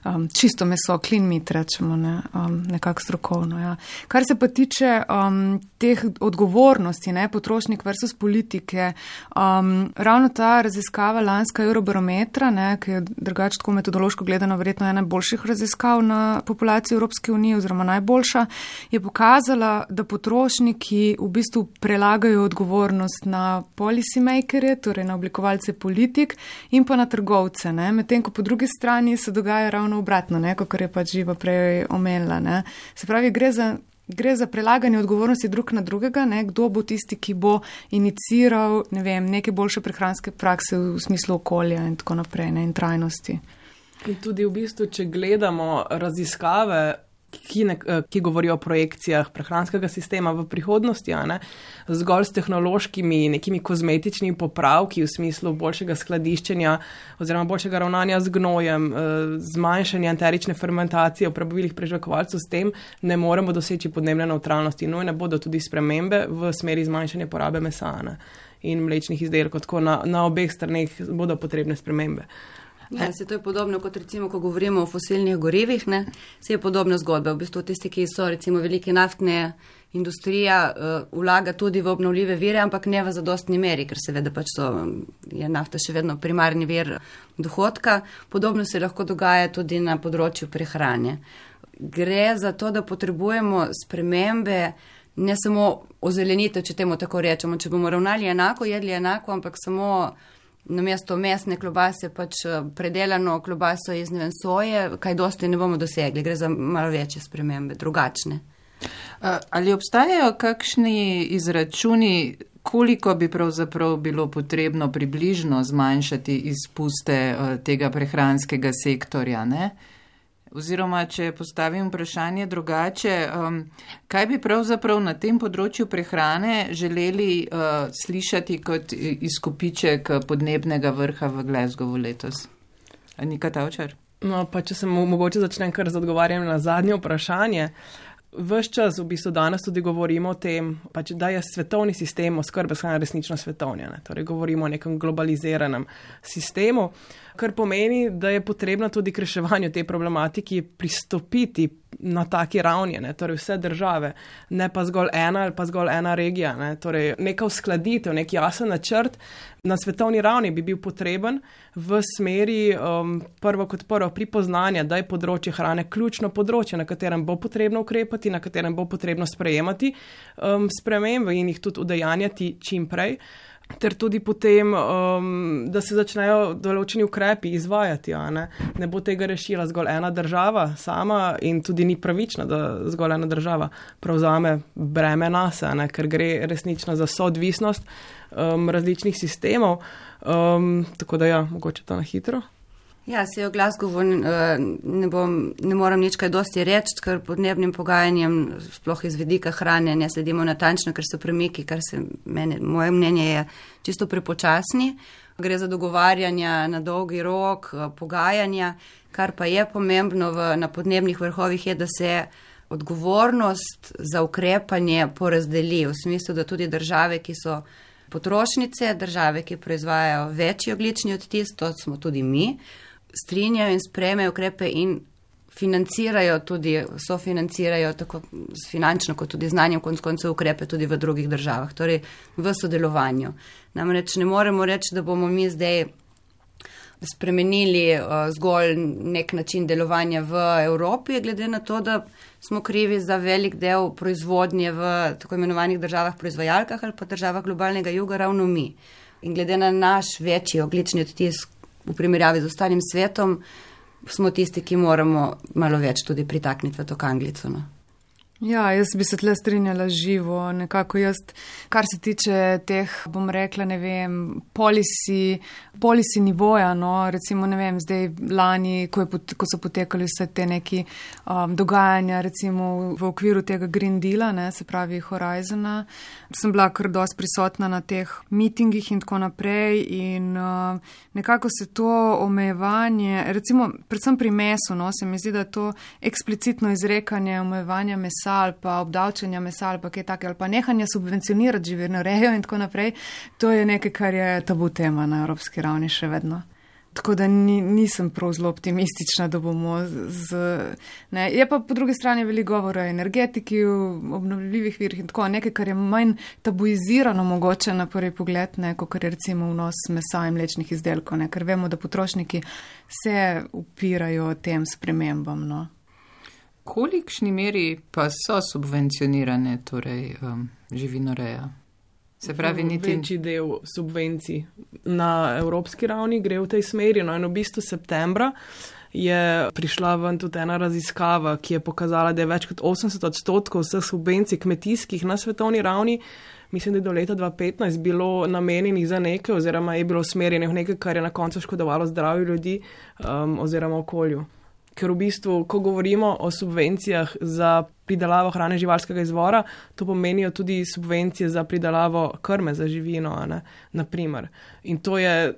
um, čisto meso, clean meat rečemo, ne, um, nekako strokovno. Ja. Kar se pa tiče um, teh odgovornosti, ne, potrošnik versus politike, um, ravno ta ta raziskava lanska Eurobarometra, ne, ki je drugače tako metodološko gledano verjetno ena najboljših raziskav na populaciji Evropske unije oziroma najboljša, je pokazala, da potrošniki v bistvu prelagajo odgovornost na policymakere, torej na oblikovalce politik in pa na trgovce, medtem ko po drugi strani se dogaja ravno obratno, ne, kot je pač živa prej omenila. Ne. Se pravi, gre za gre za prelaganje odgovornosti drug na drugega, ne, kdo bo tisti, ki bo iniciral ne vem, neke boljše prehranske prakse v smislu okolja in tako naprej ne, in trajnosti. In tudi v bistvu, če gledamo raziskave ki, ne, eh, ki govorijo o projekcijah prehranskega sistema v prihodnosti, ne, zgolj s tehnološkimi nekimi kozmetičnimi popravki v smislu boljšega skladiščenja oziroma boljšega ravnanja z gnojem, eh, zmanjšanja enterične fermentacije v prebavilih prežvekovalcev, s tem ne moremo doseči podnebne neutralnosti. Nujne bodo tudi spremembe v smeri zmanjšanja porabe mesa. Ne. in mlečnih izdelkov. Tako na, na obeh straneh bodo potrebne spremembe. Ja, se to je podobno kot recimo, ko govorimo o fosilnih gorivih, ne? se je podobna zgodba. V bistvu tisti, ki so recimo velike naftne industrija, uh, vlaga tudi v obnovljive vire, ampak ne v zadostni meri, ker seveda pač so, je nafta še vedno primarni vir dohodka. Podobno se lahko dogaja tudi na področju prehrane. Gre za to, da potrebujemo spremembe, ne samo ozelenitev, če temu tako rečemo, če bomo ravnali enako, jedli enako, ampak samo na mesto mesne klobase pač eh, predelano klobaso iz neven soje, kaj dosti ne bomo dosegli, gre za malo večje spremembe, drugačne. Ali obstajajo kakšni izračuni, koliko bi pravzaprav bilo potrebno približno zmanjšati izpuste eh, tega prehranskega sektorja? Ne? Oziroma, če postavim vprašanje drugače, um, kaj bi pravzaprav na tem področju prehrane želeli uh, slišati kot izkupiček podnebnega vrha v Glasgowu letos? Anika Tavčar? No, pa če se mogoče začnem kar z odgovarjanjem na zadnje vprašanje. Ves čas, v bistvu danes tudi govorimo o tem, pač, da je svetovni sistem oskrbe s hrano resnično svetovni. Torej, govorimo o nekem globaliziranem sistemu. Uh, kar pomeni, da je potrebno tudi k reševanju te problematiki pristopiti na taki ravni, ne? torej vse države, ne pa zgolj ena ali pa zgolj ena regija. Ne? Torej, neka uskladitev, nek jasen načrt na svetovni ravni bi bil potreben v smeri um, prvo kot prvo pripoznanja, da je področje hrane ključno področje, na katerem bo potrebno ukrepati, na katerem bo potrebno sprejemati um, spremembe in jih tudi udejanjati čim prej ter tudi potem, um, da se začnejo določeni ukrepi izvajati. Ne? ne bo tega rešila zgolj ena država sama in tudi ni pravično, da zgolj ena država prevzame breme nas, ker gre resnično za soodvisnost um, različnih sistemov. Um, tako da ja, mogoče to na hitro. Ja, se o Glasgowu eh, ne, bom, ne moram nič kaj dosti reči, ker podnebnim pogajanjem, sploh iz vedika hrane, ne sledimo natančno, ker so premiki, kar se mene, moje mnenje je čisto prepočasni. Gre za dogovarjanja na dolgi rok, eh, pogajanja, kar pa je pomembno v, na podnebnih vrhovih je, da se odgovornost za ukrepanje porazdeli v smislu, da tudi države, ki so potrošnice, države, ki proizvajajo večji oglični odtis, to smo tudi mi, strinjajo in sprejmejo ukrepe in financirajo tudi, sofinancirajo tako finančno kot tudi znanjem konc koncev ukrepe tudi v drugih državah, torej v sodelovanju. Namreč ne moremo reči, da bomo mi zdaj spremenili uh, zgolj nek način delovanja v Evropi, glede na to, da smo krivi za velik del proizvodnje v tako imenovanih državah proizvajalkah ali pa državah globalnega juga ravno mi. In glede na naš večji oglični odtisk v primerjavi z ostalim svetom, smo tisti, ki moramo malo več tudi pritakniti v to kanglico. No. Ja, jaz bi se tle strinjala živo, nekako jaz, kar se tiče teh, bom rekla, ne vem, polisi, polisi nivoja, no, recimo, ne vem, zdaj lani, ko, pot, ko so potekali vse te neki um, dogajanja, recimo v okviru tega Green Deala, ne, se pravi Horizona, sem bila kar dost prisotna na teh mitingih in tako naprej in uh, nekako se to omejevanje, recimo, predvsem pri mesu, no, se mi zdi, da to eksplicitno izrekanje omejevanja mesa, ali pa obdavčanja mesa ali pa kaj takega, ali pa nehanja subvencionirati živirno rejo in tako naprej, to je nekaj, kar je tabu tema na evropski ravni še vedno. Tako da ni, nisem prav zelo optimistična, da bomo z. Ne. Je pa po drugi strani veliko govora o energetiki, o obnovljivih virih in tako nekaj, kar je manj tabuizirano mogoče na prvi pogled, ne, kot je recimo vnos mesa in mlečnih izdelkov, ne, ker vemo, da potrošniki se upirajo tem spremembam. No kolikšni meri pa so subvencionirane torej, um, živinoreja? Se pravi, niti večji del subvencij na evropski ravni gre v tej smeri. No, in v bistvu septembra je prišla ven tudi ena raziskava, ki je pokazala, da je več kot 80 odstotkov vseh subvencij kmetijskih na svetovni ravni, mislim, da je do leta 2015 bilo namenjenih za nekaj, oziroma je bilo usmerjenih v nekaj, kar je na koncu škodovalo zdravju ljudi um, oziroma okolju ker v bistvu, ko govorimo o subvencijah za pridelavo hrane živalskega izvora, to pomenijo tudi subvencije za pridelavo krme za živino, naprimer. In to je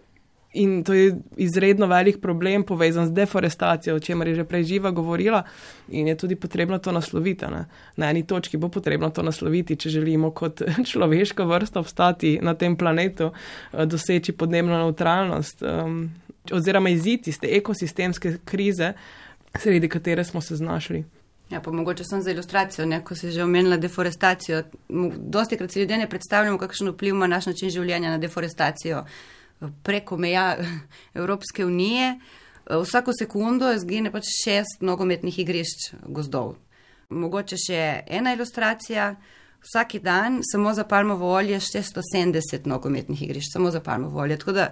In to je izredno velik problem, povezan z deforestacijo, o čemer je že prej živa govorila, in je tudi potrebno to nasloviti. Ne? Na eni točki bo potrebno to nasloviti, če želimo kot človeška vrsta obstati na tem planetu, eh, doseči podnebno neutralnost um, oziroma iziti iz te ekosistemske krize, sredi katere smo se znašli. Ja, pa mogoče sem za ilustracijo, ne, ko si že omenila deforestacijo. Dosti krat si ljudje ne predstavljamo, kakšen vpliv ima naš način življenja na deforestacijo preko meja Evropske unije. Vsako sekundo zgine pač šest nogometnih igrišč gozdov. Mogoče še ena ilustracija. Vsaki dan samo za palmovo olje 670 nogometnih igrišč, samo za palmovo olje. Tako da,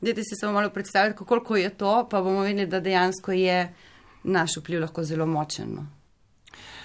dajte si samo malo predstavljati, koliko je to, pa bomo videli, da dejansko je naš vpliv lahko zelo močen. No.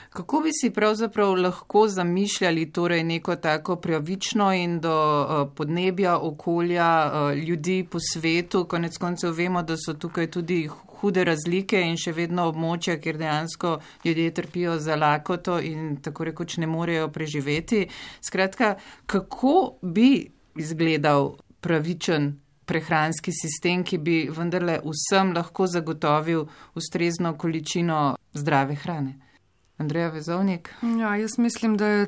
Kako bi si pravzaprav lahko zamišljali torej neko tako pravično in do uh, podnebja, okolja, uh, ljudi po svetu? Konec koncev vemo, da so tukaj tudi hude razlike in še vedno območja, kjer dejansko ljudje trpijo za lakoto in tako rekoč ne morejo preživeti. Skratka, kako bi izgledal pravičen prehranski sistem, ki bi vendarle vsem lahko zagotovil ustrezno količino zdrave hrane? Andreja Vezovnik. Ja, jaz mislim, da je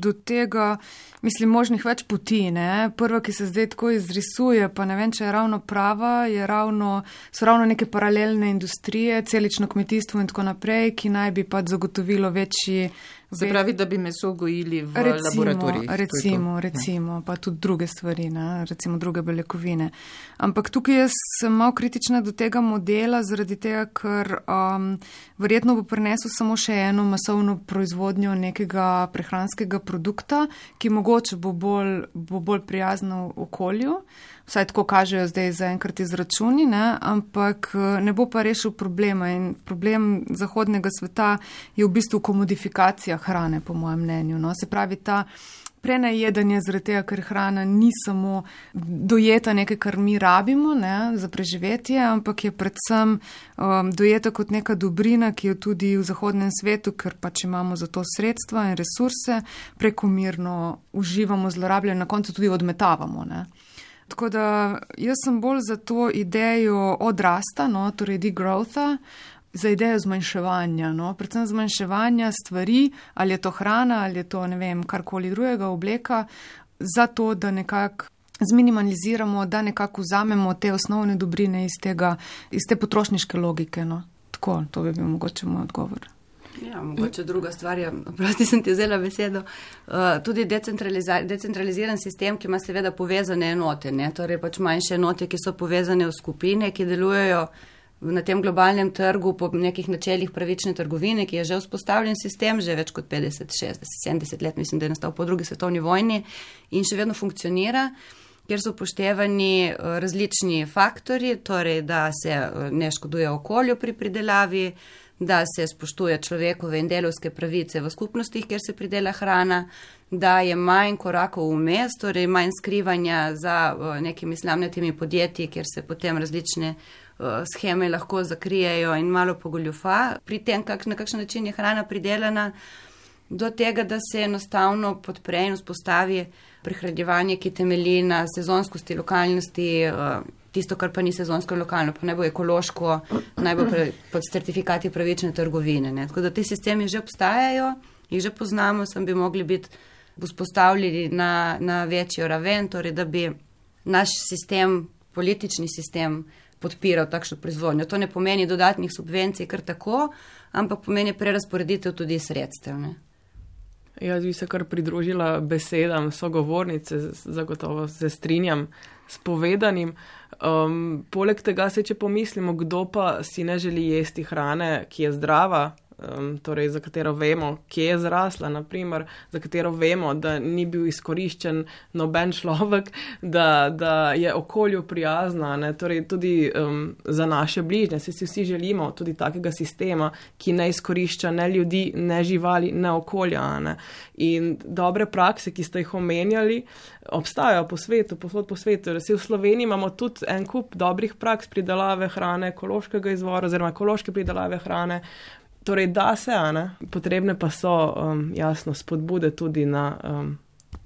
do tega, mislim, možnih več poti. Ne? Prva, ki se zdaj tako izrisuje, pa ne vem, če je ravno prava, je ravno, so ravno neke paralelne industrije, celično kmetijstvo in tako naprej, ki naj bi pa zagotovilo večji Se pravi, da bi meso gojili v recimo, laboratoriju. Recimo, recimo, ja. pa tudi druge stvari, ne? recimo druge beljakovine. Ampak tukaj jaz sem malo kritična do tega modela, zaradi tega, ker um, verjetno bo prinesel samo še eno masovno proizvodnjo nekega prehranskega produkta, ki mogoče bo bolj, bo bolj prijazno okolju vsaj tako kažejo zdaj zaenkrat izračuni, ne? ampak eh, ne bo pa rešil problema. In problem zahodnega sveta je v bistvu komodifikacija hrane, po mojem mnenju. No? Se pravi, ta prenajedanje zaradi tega, ker hrana ni samo dojeta nekaj, kar mi rabimo ne? za preživetje, ampak je predvsem um, dojeta kot neka dobrina, ki jo tudi v zahodnem svetu, ker pač imamo za to sredstva in resurse, prekomirno uživamo, zlorabljamo, na koncu tudi odmetavamo. Ne? Tako da jaz sem bolj za to idejo odrasta, no, torej degrowtha, za idejo zmanjševanja, no, predvsem zmanjševanja stvari, ali je to hrana, ali je to ne vem, karkoli drugega obleka, za to, da nekako zminimaliziramo, da nekako vzamemo te osnovne dobrine iz, tega, iz te potrošniške logike. No. Tako, to bi bil mogoče moj odgovor. Ja, mogoče druga stvar je, prosti sem ti vzela besedo, uh, tudi decentraliziran sistem, ki ima seveda povezane enote, ne? torej pač manjše enote, ki so povezane v skupine, ki delujejo na tem globalnem trgu po nekih načeljih pravične trgovine, ki je že vzpostavljen sistem, že več kot 50, 60, 70 let, mislim, da je nastal po drugi svetovni vojni in še vedno funkcionira kjer so upoštevani različni faktori, torej da se ne škoduje okolju pri pridelavi, da se spoštuje človekove in delovske pravice v skupnostih, kjer se pridela hrana, da je manj korakov vmes, torej manj skrivanja za uh, nekimi slamnetimi podjetji, kjer se potem različne uh, scheme lahko zakrijejo in malo pogoljufa. Pri tem, kak, na kakšen način je hrana pridelana, do tega, da se enostavno podpre in vzpostavi prehranjevanje, ki temelji na sezonskosti, lokalnosti. Uh, tisto, kar pa ni sezonsko lokalno, pa naj bo ekološko, naj bo pre, pod certifikati pravične trgovine. Ne. Tako da ti sistemi že obstajajo, jih že poznamo, sem bi mogli biti vzpostavljeni na, na večjo raven, torej da bi naš sistem, politični sistem, podpiral takšno proizvodnjo. To ne pomeni dodatnih subvencij, kar tako, ampak pomeni prerasporeditev tudi sredstev. Ne. Jaz bi se kar pridružila besedam sogovornice, zagotovo se strinjam s povedanim. Um, poleg tega se, če pomislimo, kdo pa si ne želi jesti hrane, ki je zdrava, um, torej za katero vemo, kje je zrasla, naprimer, za katero vemo, da ni bil izkoriščen noben človek, da, da je okolju prijazna, ne? torej tudi um, za naše bližnje. Se si vsi želimo tudi takega sistema, ki ne izkorišča ne ljudi, ne živali, ne okolja. Ne? In dobre prakse, ki ste jih omenjali, obstajajo po svetu, posod po svetu. Resi v Sloveniji imamo tudi en kup dobrih praks pridelave hrane, ekološkega izvora oziroma ekološke pridelave hrane. Torej, da se, ne, potrebne pa so um, jasno spodbude tudi na um,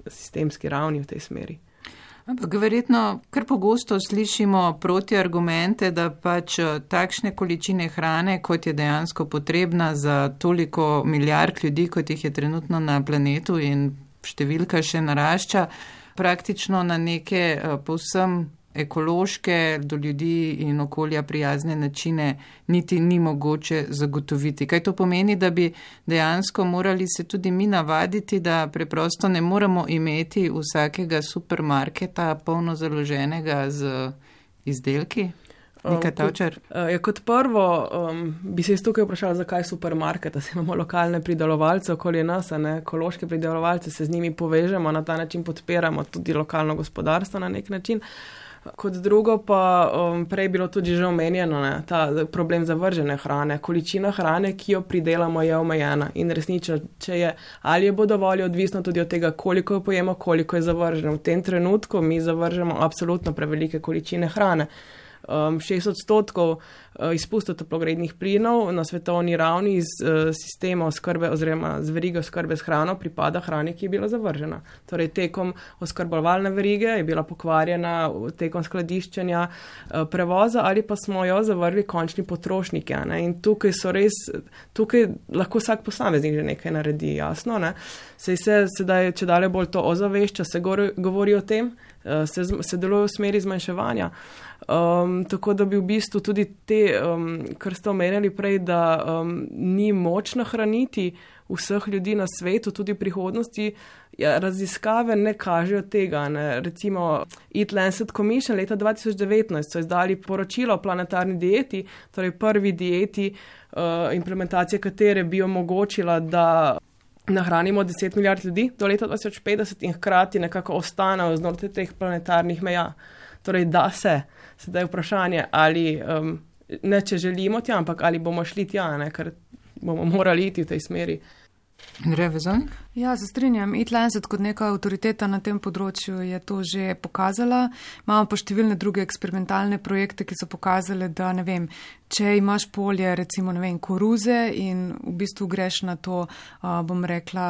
sistemski ravni v tej smeri. Ampak verjetno kar pogosto slišimo protiargumente, da pač eh, takšne količine hrane, kot je dejansko potrebna za toliko milijard ljudi, kot jih je trenutno na planetu in številka še narašča, praktično na neke eh, povsem ekološke, do ljudi in okolja prijazne načine niti ni mogoče zagotoviti. Kaj to pomeni, da bi dejansko morali se tudi mi navaditi, da preprosto ne moramo imeti vsakega supermarketa polno založenega z izdelki? Nekaj tavčer. Um, ja, kot prvo um, bi se iz tukaj vprašala, zakaj supermarket, da se imamo lokalne pridelovalce okoli nas, ne ekološke pridelovalce, se z njimi povežemo, na ta način podpiramo tudi lokalno gospodarstvo na nek način. Uh, Kot drugo pa um, prej bilo tudi že omenjeno, ne, ta problem zavržene hrane. Količina hrane, ki jo pridelamo, je omejena in resnično, če je ali je bo dovolj, odvisno tudi od tega, koliko jo pojemo, koliko je zavrženo. V tem trenutku mi zavržemo absolutno prevelike količine hrane um, 6 odstotkov izpustov toplogrednih plinov na svetovni ravni iz uh, sistema oskrbe oziroma z verigo oskrbe s hrano pripada hrani, ki je bila zavržena. Torej, tekom oskrbovalne verige je bila pokvarjena, tekom skladiščenja, uh, prevoza ali pa smo jo zavrli končni potrošniki. In tukaj so res, tukaj lahko vsak posameznik že nekaj naredi, jasno. Ne? Sej se sedaj, če dalje bolj to ozavešča, se govori o tem, se, se deluje v smeri zmanjševanja. Um, tako da bi v bistvu tudi te, um, kar ste omenjali prej, da um, ni moč nahraniti vseh ljudi na svetu, tudi v prihodnosti, ja, raziskave ne kažejo tega. Ne. Recimo, Eat Lancet Commission leta 2019 so izdali poročilo o planetarni dieti, torej prvi dieti, uh, implementacija katere bi omogočila, da. Nahranimo 10 milijard ljudi do leta 2050 in hkrati nekako ostanejo znotraj teh planetarnih meja. Torej, da se. Sedaj je vprašanje, ali um, ne če želimo tja, ampak ali bomo šli tja, ne, ker bomo morali iti v tej smeri. Revezon? Ja, se strinjam. Itlanset kot neka avtoriteta na tem področju je to že pokazala. Imamo pa številne druge eksperimentalne projekte, ki so pokazali, da ne vem, če imaš polje, recimo, ne vem, koruze in v bistvu greš na to, bom rekla,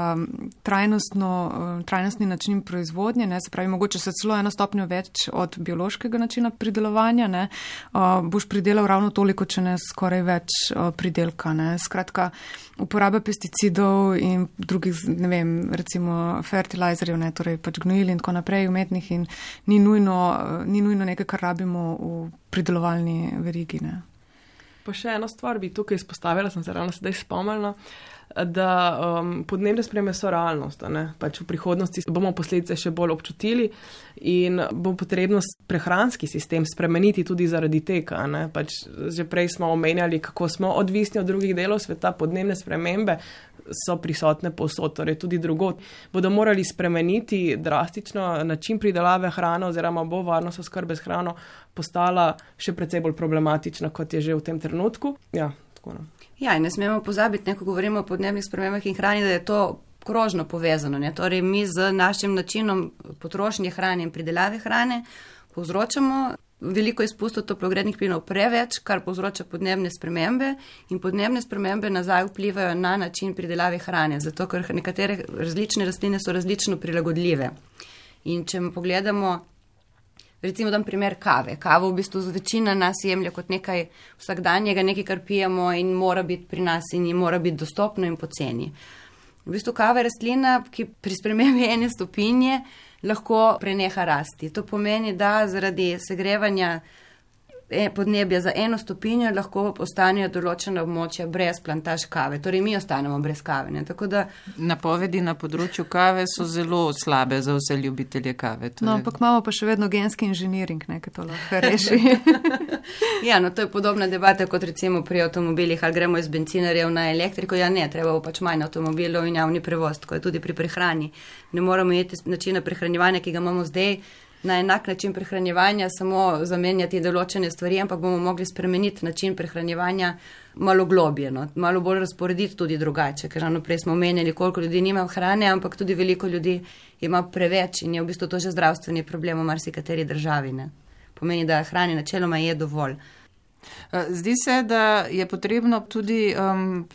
trajnostni način proizvodnje, ne, se pravi, mogoče se celo eno stopnjo več od biološkega načina pridelovanja, ne, boš pridelal ravno toliko, če ne skoraj več pridelka. Ne. Skratka, uporaba pesticidov in drugih, ne vem, recimo fertilizerjev, ne, torej pač gnojil in tako naprej umetnih in ni nujno, ni nujno nekaj, kar rabimo v pridelovalni verigi. Ne. Pa še eno stvar bi tukaj izpostavila, sem se ravno sedaj spomnila, da um, podnebne spremembe so realnost. Pač v prihodnosti bomo posledice še bolj občutili in bo potrebno prehranski sistem spremeniti tudi zaradi tega. Pač že prej smo omenjali, kako smo odvisni od drugih delov sveta, podnebne spremembe so prisotne posod, torej tudi drugot. Bodo morali spremeniti drastično način pridelave hrane, oziroma bo varnost oskrbe s hrano postala še precej bolj problematična, kot je že v tem trenutku. Ja, tako, no. ja in ne smemo pozabiti, ne, ko govorimo o podnebnih spremembah in hrani, da je to. Krožno povezano. Ne? Torej, mi z našim načinom potrošnje hrane in pridelave hrane povzročamo veliko izpustov toplogrednih plinov preveč, kar povzroča podnebne spremembe in podnebne spremembe nazaj vplivajo na način pridelave hrane, zato ker nekatere različne rastline so različno prilagodljive. In če pogledamo, recimo, dam primer kave. Kavo v bistvu večina nas jemlje kot nekaj vsakdanjega, nekaj, kar pijemo in mora biti pri nas in mora biti dostopno in poceni. V bistvu kava je rastlina, ki pri spremembi ene stopinje lahko preneha rasti. To pomeni, da zaradi segrevanja podnebja za eno stopinjo lahko ostanejo določena območja brez plantaž kave. Torej, mi ostanemo brez kave. Da... Napovedi na področju kave so zelo slabe za vse ljubitelje kave. No, ampak imamo pa še vedno genski inženiring, nekaj to lahko reši. ja, no, to je podobna debata kot recimo pri avtomobilih, ali gremo iz bencinarjev na elektriko. Ja, ne, treba bo pač manj avtomobilov in javni prevoz, tako je tudi pri prehrani. Ne moramo imeti načina prehranjevanja, ki ga imamo zdaj na enak način prehranjevanja, samo zamenjati določene stvari, ampak bomo mogli spremeniti način prehranjevanja malo globje, no? malo bolj razporediti tudi drugače. Ker ravno prej smo omenjali, koliko ljudi nima hrane, ampak tudi veliko ljudi ima preveč in je v bistvu to že zdravstveni problem v marsikateri državi. Ne? Pomeni, da hrane načeloma je dovolj. Eh, zdi se, da je potrebno tudi um,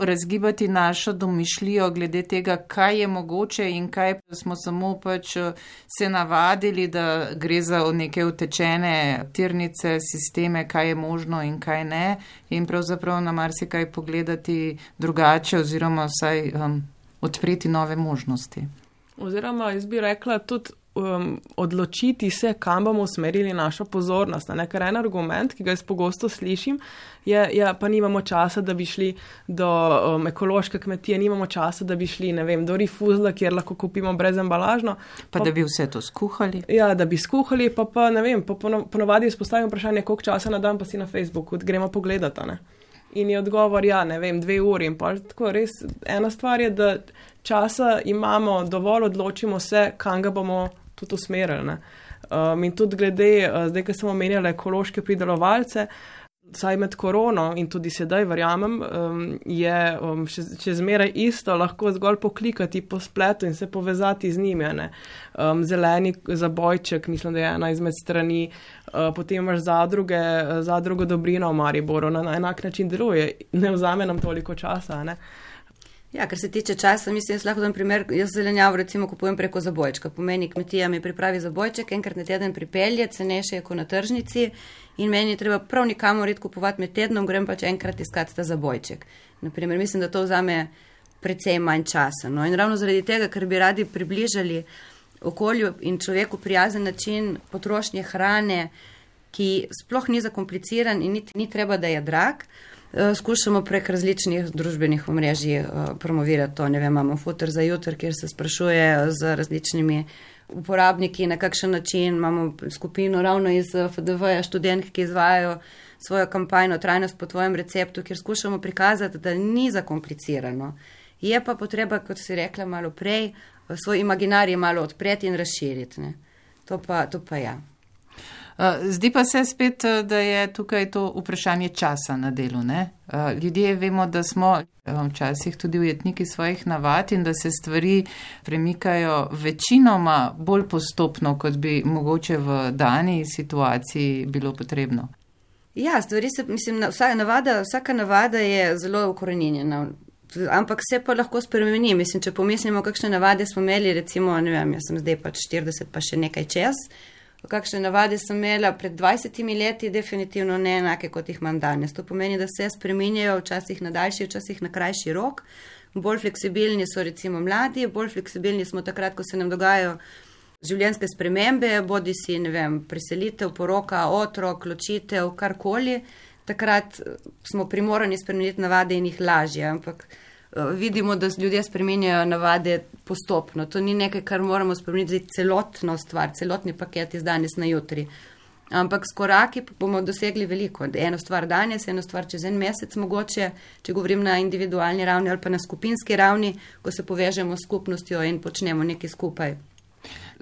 razgibati našo domišljijo glede tega, kaj je mogoče in kaj smo samo pač eh, se navadili, da gre za neke utečene tirnice, sisteme, kaj je možno in kaj ne in pravzaprav na marsikaj pogledati drugače oziroma vsaj um, odpreti nove možnosti. Oziroma, jaz bi rekla tudi um, odločiti se, kam bomo usmerili našo pozornost. Ne? Ker en argument, ki ga jaz pogosto slišim, je, ja, pa nimamo časa, da bi šli do um, ekološke kmetije, nimamo časa, da bi šli, ne vem, do rifuzla, kjer lahko kupimo brez embalažno. Pa, pa da bi vse to skuhali. Ja, da bi skuhali, pa pa ne vem, pa ponovadi izpostavim vprašanje, koliko časa na dan pa si na Facebooku, gremo pogledati. In je odgovor, ja, ne vem, dve uri. In pa tako res ena stvar je, da časa imamo dovolj, odločimo se, kam ga bomo tudi usmerili. Um, in tudi glede, uh, zdaj, ki sem omenjala ekološke pridelovalce, saj med korono in tudi sedaj, verjamem, um, je um, še, še zmeraj isto, lahko zgolj poklikati po spletu in se povezati z njimi. Um, zeleni zabojček, mislim, da je ena izmed strani, uh, potem imaš zadruge, zadrugo dobrino v Mariboru, na, na enak način deluje, ne vzame nam toliko časa. Ne? Ja, kar se tiče časa, mislim, jaz lahko dam primer, jaz zelenjavo recimo kupujem preko zabojčka. Pomeni, kmetija mi pripravi zabojček, enkrat na teden pripelje, cenejše je kot na tržnici in meni je treba prav nikamor red kupovati med tednom, grem pač enkrat iskati ta zabojček. Naprimer, mislim, da to vzame precej manj časa. No? In ravno zaradi tega, ker bi radi približali okolju in človeku prijazen način potrošnje hrane, ki sploh ni zakompliciran in ni, ni treba, da je drag. Eh, skušamo prek različnih družbenih omrežij eh, promovirati to. Ne vem, imamo futer za jutr, kjer se sprašuje z različnimi uporabniki, na kakšen način imamo skupino ravno iz eh, FDV-ja študentk, ki izvajajo svojo kampanjo Trajnost po tvojem receptu, kjer skušamo prikazati, da ni zakomplicirano. Je pa potreba, kot si rekla malo prej, svoj imaginarij malo odpreti in razširiti. Ne. To pa, to pa ja. Eh, zdi pa se spet, eh, da je tukaj to vprašanje časa na delu. Ne? Eh, ljudje vemo, da smo včasih tudi ujetniki svojih navad in da se stvari premikajo večinoma bolj postopno, kot bi mogoče v dani situaciji bilo potrebno. Ja, stvari se, mislim, vsaka navada, vsaka navada je zelo ukorenjena. Ampak se pa lahko spremeni. Mislim, če pomislimo, kakšne navade smo imeli, recimo, ne vem, jaz sem zdaj pač 40, pa še nekaj čas kakšne navade sem imela pred 20 leti, definitivno ne enake, kot jih imam danes. To pomeni, da se spreminjajo včasih na daljši, včasih na krajši rok. Bolj fleksibilni so recimo mladi, bolj fleksibilni smo takrat, ko se nam dogajajo življenjske spremembe, bodi si, ne vem, preselitev, poroka, otrok, ločitev, karkoli. Takrat smo primorani spremeniti navade in jih lažje. Ampak vidimo, da ljudje spremenjajo navade postopno. To ni nekaj, kar moramo spremeniti celotno stvar, celotni paket iz danes na jutri. Ampak s koraki bomo dosegli veliko. Eno stvar danes, eno stvar čez en mesec mogoče, če govorim na individualni ravni ali pa na skupinski ravni, ko se povežemo s skupnostjo in počnemo nekaj skupaj.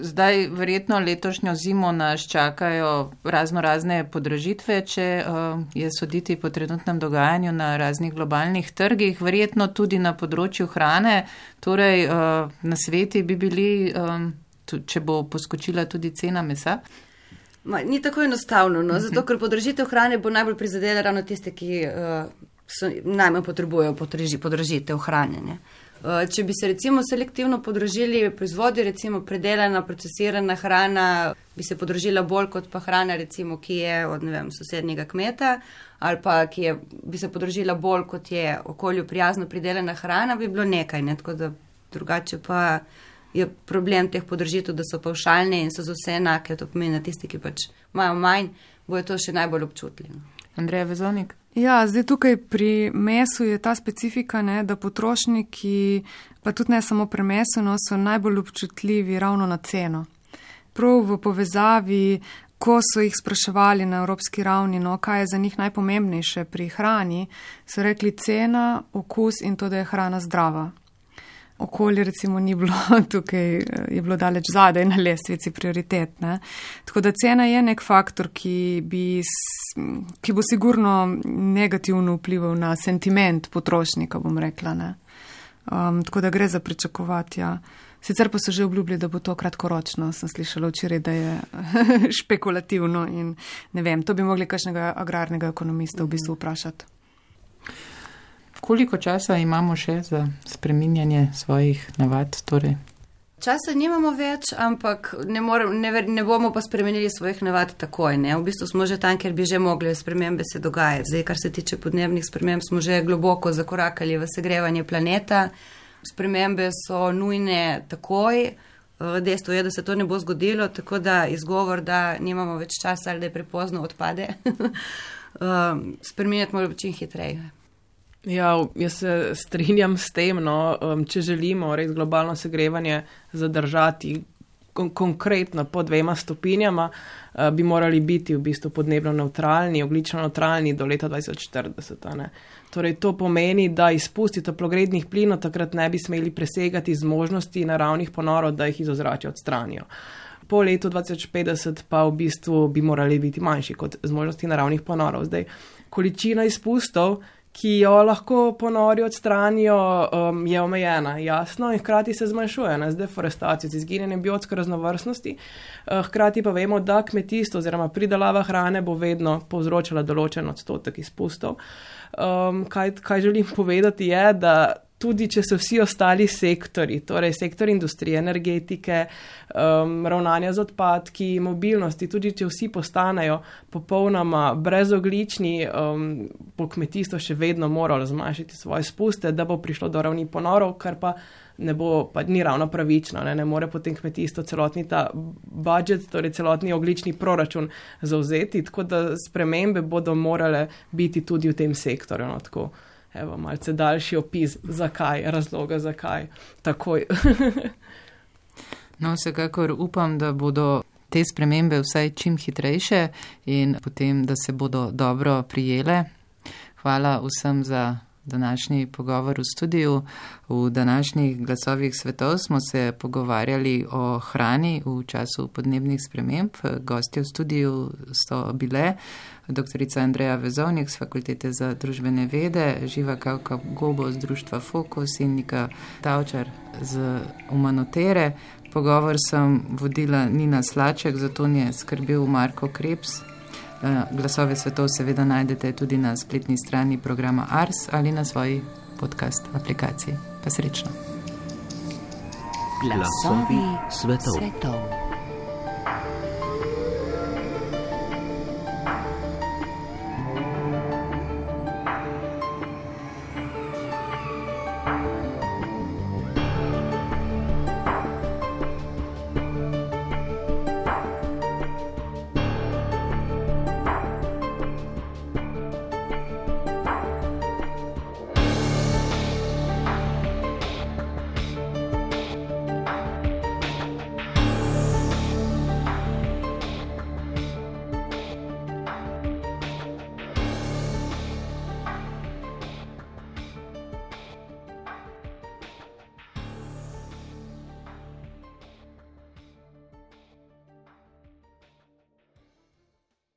Zdaj, verjetno letošnjo zimo nas čakajo razno razne podražitve, če uh, je soditi po trenutnem dogajanju na raznih globalnih trgih, verjetno tudi na področju hrane. Torej, uh, na sveti bi bili, um, če bo poskočila tudi cena mesa. Ma, ni tako enostavno, no? zato ker podražitev hrane bo najbolj prizadela ravno tiste, ki uh, so, najmanj potrebujejo podražitev hrane. Ne? Eh, če bi se recimo selektivno podražili proizvodi, recimo predelana, procesirana hrana, bi se podražila bolj kot pa hrana, recimo, ki je od vem, sosednjega kmeta, ali pa ki je, bi se podražila bolj kot je okolju prijazno pridelana hrana, bi bilo nekaj. Ne? Tako da drugače pa je problem teh podražitev, da so pavšalne in so za vse enake. To pomeni, da tisti, ki pač imajo manj, bojo to še najbolj občutili. Andreja Vezonik. Ja, zdaj tukaj pri mesu je ta specifika, ne, da potrošniki, pa tudi ne samo pri mesu, no, so najbolj občutljivi ravno na ceno. Prav v povezavi, ko so jih spraševali na evropski ravni, no, kaj je za njih najpomembnejše pri hrani, so rekli cena, okus in to, da je hrana zdrava okolje recimo ni bilo tukaj, eh, je bilo daleč zadaj na lestvici prioritet. Ne? Tako da cena je nek faktor, ki, bi, ki bo sigurno negativno vplival na sentiment potrošnika, bom rekla. Um, tako da gre za pričakovati. Ja. Sicer pa so že obljubili, da bo to kratkoročno. Sem slišala včeraj, da je špekulativno in ne vem, to bi mogli kakšnega agrarnega ekonomista v bistvu vprašati. Koliko časa imamo še za spreminjanje svojih navad? Torej? Časa nimamo več, ampak ne, more, ne, ne bomo pa spremenili svojih navad takoj. Ne? V bistvu smo že tam, ker bi že mogli spremembe se dogajati. Zdaj, kar se tiče podnebnih sprememb, smo že globoko zakorakali v segrevanje planeta. Spremembe so nujne takoj. Dejstvo je, da se to ne bo zgodilo, tako da izgovor, da nimamo več časa ali da je prepozno odpade, spremenjati moramo čim hitreje. Ja, jaz se strinjam s tem, no, um, če želimo res globalno segrevanje zadržati kon konkretno pod dvema stopinjama, uh, bi morali biti v bistvu podnebno neutralni, oglično neutralni do leta 2040. Torej, to pomeni, da izpusti toplogrednih plinov takrat ne bi smeli presegati zmožnosti naravnih ponorov, da jih iz ozračja odstranijo. Po letu 2050 pa v bistvu bi morali biti manjši kot zmožnosti naravnih ponorov. Zdaj, količina izpustov, ki jo lahko ponori odstranijo, um, je omejena, jasno, in hkrati se zmanjšuje ne, z deforestacijo, z izginjenjem biotske raznovrstnosti. Uh, hkrati pa vemo, da kmetijstvo oziroma pridelava hrane bo vedno povzročala določen odstotek izpustov. Um, kaj, kaj želim povedati je, da tudi če so vsi ostali sektori, torej sektor industrije, energetike, um, ravnanja z odpadki, mobilnosti, tudi če vsi postanejo popolnoma brezoglični, um, bo kmetijstvo še vedno moralo zmanjšati svoje spuste, da bo prišlo do ravni ponorov, kar pa ne bo, pa ni ravno pravično, ne, ne more potem kmetijstvo celotni ta budžet, torej celotni oglični proračun zauzeti, tako da spremembe bodo morale biti tudi v tem sektorju. No, Evo, malce daljši opis, zakaj, razloga, zakaj takoj. no, vsekakor upam, da bodo te spremembe vsaj čim hitrejše in potem, da se bodo dobro prijele. Hvala vsem za današnji pogovor v studiu. V današnjih glasovih svetov smo se pogovarjali o hrani v času podnebnih sprememb. Gosti v studiu so bile dr. Andreja Vezovnik z Fakultete za družbene vede, Živa Kavka Gobo z društva Fokus in Nika Tavčar z Umanotere. Pogovor sem vodila Nina Slaček, zato je skrbel Marko Krebs. Eh, glasove svetov seveda najdete tudi na spletni strani programa Ars ali na svoji podcast aplikaciji. Pa srečno. Glasovi svetov. svetov.